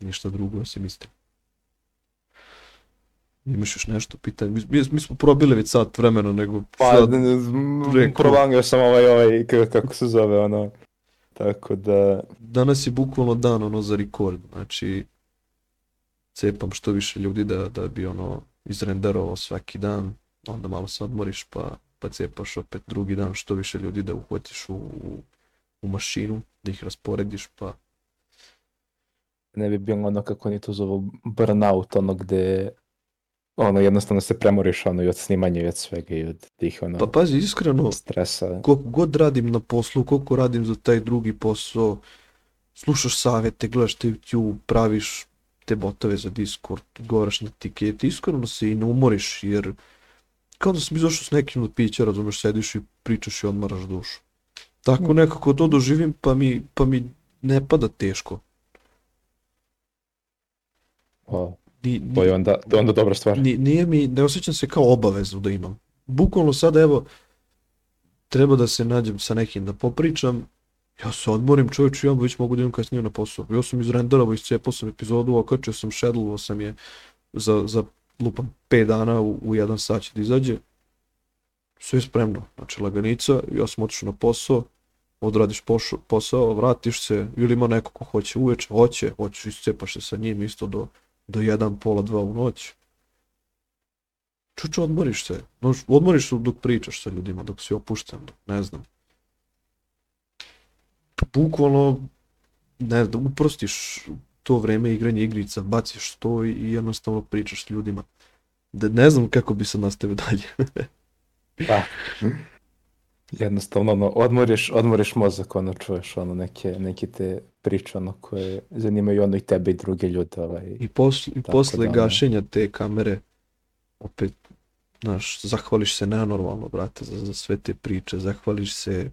Ništa drugo osim istine. Imaš još nešto pitanje? Mi, mi, mi smo probili već sat vremena, nego Pa, sad, sam ovaj, ovaj, kako se zove, ono, tako da, danas je bukvalno dan ono za rekord, znači cepam što više ljudi da, da bi ono izrenderovao svaki dan, onda malo se odmoriš pa, pa cepaš opet drugi dan što više ljudi da uhvatiš u, u, u mašinu, da ih rasporediš pa ne bi bilo ono kako oni to zovu burnout, ono gde ono jednostavno se premoriš ono i od snimanja i od svega i od tih ono pa pazi iskreno stresa. koliko god radim na poslu, koliko radim za taj drugi posao, slušaš savete, gledaš te YouTube, praviš te botove za Discord, odgovaraš na tikete, iskreno se i ne umoriš, jer kao da sam izašao s nekim od pića, razumeš, sediš i pričaš i odmaraš dušu. Tako nekako to doživim, pa mi, pa mi ne pada teško. O, Ni, to je onda, to je onda dobra stvar. ni, nije mi, ne osjećam se kao obavezu da imam. Bukvalno sad evo, treba da se nađem sa nekim da popričam, ja se odmorim čovječ, ja već mogu da idem kasnije na posao. Ja sam izrenderovao, iscijepao sam epizodu, okačio sam, šedlovao sam je za, za lupam 5 dana u, u jedan sat će da izađe. Sve je spremno, znači laganica, ja sam otišao na posao, odradiš pošo, posao, vratiš se, ili ima neko ko hoće uveče, hoće, hoćeš iscepaš se sa njim isto do, do jedan, pola, dva u noć. Čuču, odmoriš se. Odmoriš se dok pričaš sa ljudima, dok si opušten, dok ne znam. Bukvalno, ne znam, uprostiš to vreme igranja igrica, baciš to i jednostavno pričaš s ljudima. Da ne znam kako bi se nastavio dalje. Da. Jednostavno, ono, odmoriš, odmoriš mozak, ono, čuješ, ono, neke, neke te priče, ono, koje zanimaju, ono, i tebe i druge ljude, ovaj. I, posle, i posle da, gašenja te kamere, opet, znaš, zahvališ se nenormalno, brate, za, za sve te priče, zahvališ se,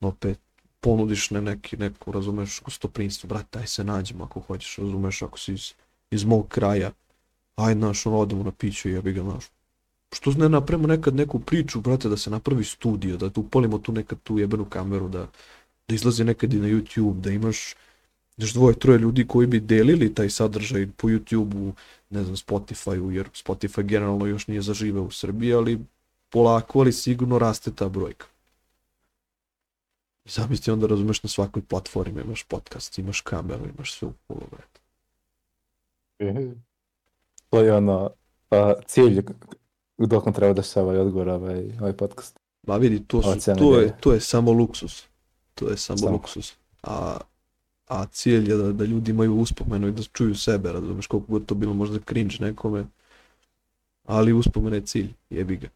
opet, ponudiš ne neki, neku, razumeš, gostoprinstvo, brate, aj se nađemo ako hoćeš, razumeš, ako si iz, iz mog kraja, aj, znaš, ono, odemo na piću i jebi ga, znaš, što ne napravimo nekad neku priču, brate, da se napravi studio, da tu upolimo tu nekad tu jebenu kameru, da, da izlazi nekad i na YouTube, da imaš još dvoje, troje ljudi koji bi delili taj sadržaj po YouTube-u, ne znam, Spotify-u, jer Spotify generalno još nije zaživeo u Srbiji, ali polako, ali sigurno raste ta brojka. I zamisli onda razumeš na svakoj platformi imaš podcast, imaš kameru, imaš sve u polu, brate. To je ono, a, cilj dok treba da se ovaj odgovor, ovaj, ovaj podcast. Ma vidi, to, su, to, je, to je samo luksus. To je samo, Samo. luksus. A, a cilj je da, da ljudi imaju uspomenu i da čuju sebe, razumeš, koliko god to bilo možda cringe nekome, ali uspomena je cilj, jebi ga.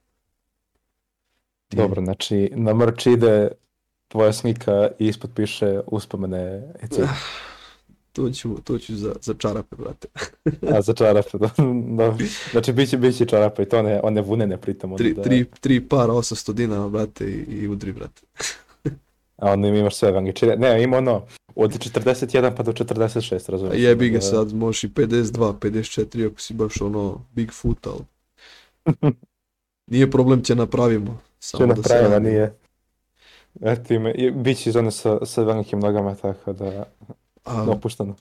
Ti- Dobro, znači, na mrč ide tvoja slika i ispod piše uspomene je cilj. To ću, to ću za, za čarape, brate. A za čarape, da. da. Znači, bit će, bit će čarape i to one, one vunene pritom. Tri, da, tri, tri para 800 dinara, brate, i, i udri, brate. A onda im imaš sve vangičine. Ne, ima ono, od 41 pa do 46, A razumiješ? jebi ga Da- sad, možeš i 52, 54, ako si baš ono Bigfoot, ali... Nije problem, će napravimo. Samo Što da se napravimo, radi. nije. Eto ime, bit će iz one sa, sa velikim nogama, tako da, A, opušteno.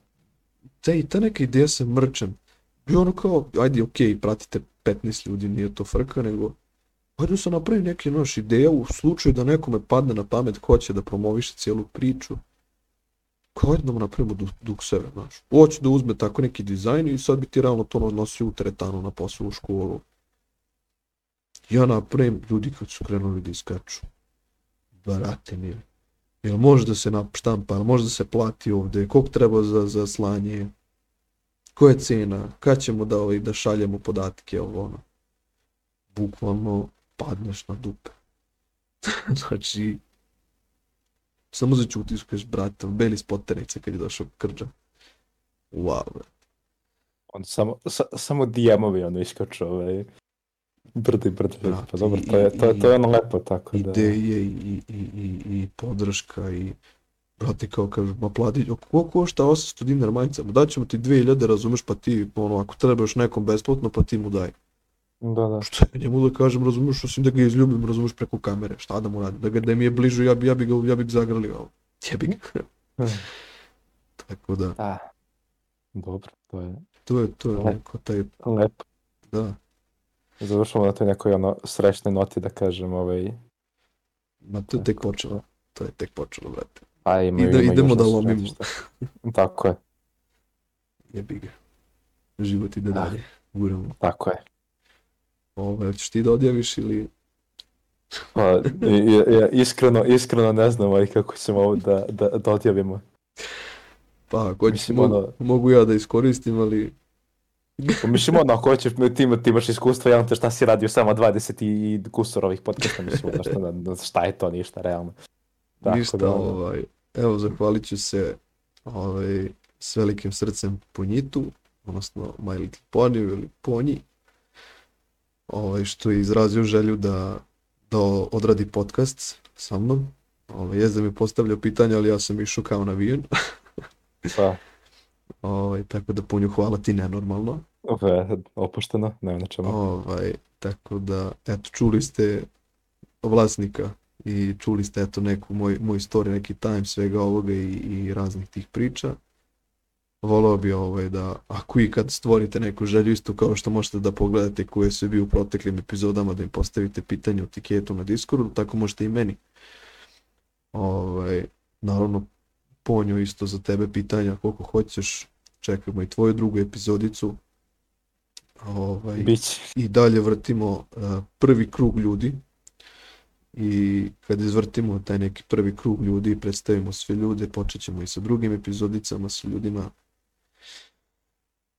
te, ta neka ideja sa mrčem, bi ono kao, ajde, okej, pratite 15 ljudi, nije to frka, nego, ajde da se napravi neki naš ideja u slučaju da nekome padne na pamet ko će da promoviše cijelu priču. Kao ajde da mu napravimo duk, duk sebe, znaš. Hoće da uzme tako neki dizajn i sad bi ti realno to nosio u teretanu na posao u školu. Ja napravim, ljudi kad su krenuli da iskaču. Barate mili. Jel može da se štampa, jel može da se plati ovde, koliko treba za, za slanje, koja je cena, kad ćemo da, ovaj, da šaljemo podatke, ovo ono. Bukvalno padneš na dupe. znači, samo začutiš, kažeš, brate, beli spoterice kad je došao krđa. Wow, brate. On samo, sa, samo DM-ovi ono iskaču, ovaj, brdo i brdo ljudi. Brate, Pa dobro, to je, to, i- to je ono lepo, tako da. ideje i, i, i, i podrška i brate kao kažu, ma plati, koliko košta 800 dinara majica, ma daćemo ti 2000, razumeš, pa ti, ono, ako trebaš nekom besplatno, pa ti mu daj. Da, da. Šta ja njemu da kažem, razumeš, osim da ga izljubim, razumeš, preko kamere, šta da mu radim, da, ga, da mi je bliže, ja bi, ja bi ga, ja bi ga zagrlio, jebi ga. Tako da, Da. Dobro, to je to je, to je Lepo. neko taj, lepo. da, Završamo na toj nekoj ono srećnoj noti da kažem, ovaj, ma to je tek počelo, to je tek počelo, brate, a ima, Ide- ima idemo da lomimo. šta. Tako je, jebi ga. Život ide Da. dalje, guramo. tako je. Ovo, ćeš ti da odjaviš ili... Pa, i- i- ja, iskreno, iskreno ne znam ovaj, kako ćemo ovo da, da, da odjavimo. Pa, ako Mislim, mogu, ono- mogu ja da iskoristim, ali... Pa mislim, ono, ako hoćeš, ti, ti imaš iskustvo, ja te šta si radio samo 20 i, kusur ovih podcasta, mislim, ono, šta, šta je to, ništa, realno. Tako ništa, da, ovaj, evo, zahvalit ću se ovaj, s velikim srcem Ponjitu, odnosno My Little Pony ili Ponji, ovaj, što je izrazio želju da, da odradi podcast sa mnom. Ovaj, da mi je postavljao pitanja, ali ja sam išao kao navijen. pa, Ovaj, tako da punju hvala ti nenormalno. Ovo je opušteno, nema na čemu. Ovaj, tako da, eto, čuli ste vlasnika i čuli ste eto neku moj, moj story, neki time svega ovoga i, i raznih tih priča. Volao bi ovaj da, ako i kad stvorite neku želju isto kao što možete da pogledate koje su bio u proteklim epizodama, da im postavite pitanje u tiketu na Discordu, tako možete i meni. Ovaj, naravno, ponju isto za tebe pitanja koliko hoćeš, čekamo i tvoju drugu epizodicu. Ovaj, Biće. i dalje vrtimo uh, prvi krug ljudi i kad izvrtimo taj neki prvi krug ljudi i predstavimo sve ljude, počet ćemo i sa drugim epizodicama sa ljudima.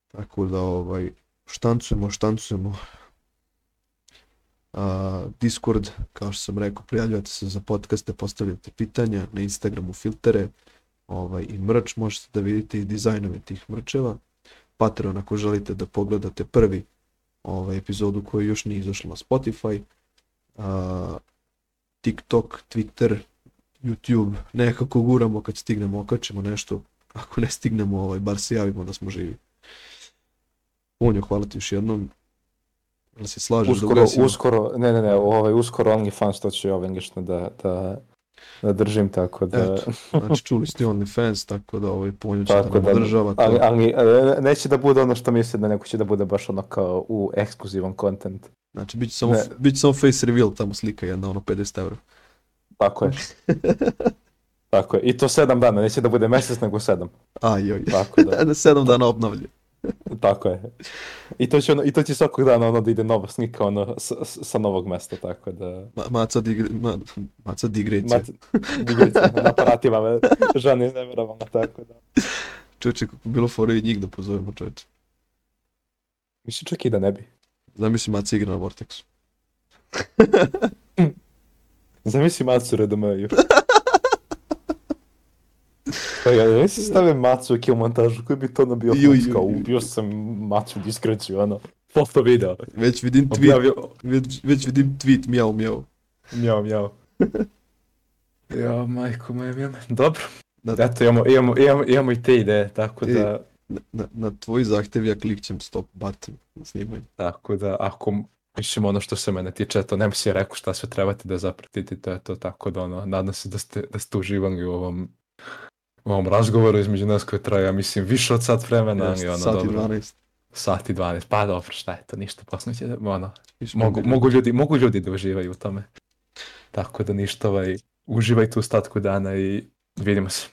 Tako da ovaj, štancujemo, štancujemo. A, Discord, kao što sam rekao, prijavljujete se za podcaste, postavljate pitanja, na Instagramu filtere ovaj, i mrč, možete da vidite i dizajnove tih mrčeva. Patreon ako želite da pogledate prvi ovaj, epizodu koja još nije izašla na Spotify, a, TikTok, Twitter, YouTube, nekako guramo kad stignemo, okačemo nešto, ako ne stignemo, ovaj, bar se javimo da smo živi. Punjo, hvala ti još jednom. Jel se slažeš da Uskoro, ugasimo? uskoro, ne, ne, ne, ovaj, uskoro OnlyFans to ću ovaj da, da, da držim, tako da... Eto, znači čuli ste OnlyFans, tako da ovaj Punjo će Tako da nam da, održava to. ali, ali e, neće da bude ono što misle da neko će da bude baš ono kao u ekskluzivan content. Znači, bit će samo, Ne. bit će samo face reveal, tamo slika jedna, ono 50 euro. Tako je. Tako je. I to sedam dana, neće da bude mjesec nego sedam. Aj, joj. Tako da, Na sedam dana obnavlja. tako je. I to će, ono, i to će svakog dana ono da ide nova slika ono s, s- sa novog mesta, tako da... Ma, maca, digre, ma, maca digrecija. Mat, digrice na aparatima me žena iznevjerovala, tako da... Čovječe, kako bi bilo fora i njih da pozovemo čovječe. Mislim čak i da ne bi. Zamisli Maca igra na Vortexu. Zamisli Macu Redomaju. Pa ja, si stavio Macu u montažu, koji bi to ono bio Ju, ju, kao ubio sam Macu diskreciju, ono, foto video. Već vidim tweet, Objavio, već, već vidim tweet, mjau, mjau. mjau, mjau. Ja, majko moja, mjau. Dobro, Na, eto, imamo, imamo, imamo, imamo i te ideje, tako E. da, na, na tvoj zahtjev ja klikćem stop button na snimanju. tako da, ako, mislim, ono što se mene tiče, to nem si rekao šta sve trebate da zapratite, to je to, tako da, ono, nadam se da ste, da ste uživali u ovom, ovom razgovoru između nas koji traje, ja mislim, više od sat vremena, Jeste, i ono, sat i dobro. 12. Sat i 12, pa dobro, šta je to, ništa, poslije će, da- ono, mogu, mogu, ljudi, mogu ljudi da uživaju u tome. Tako da ništa, ovaj, uživajte u statku dana i vidimo se.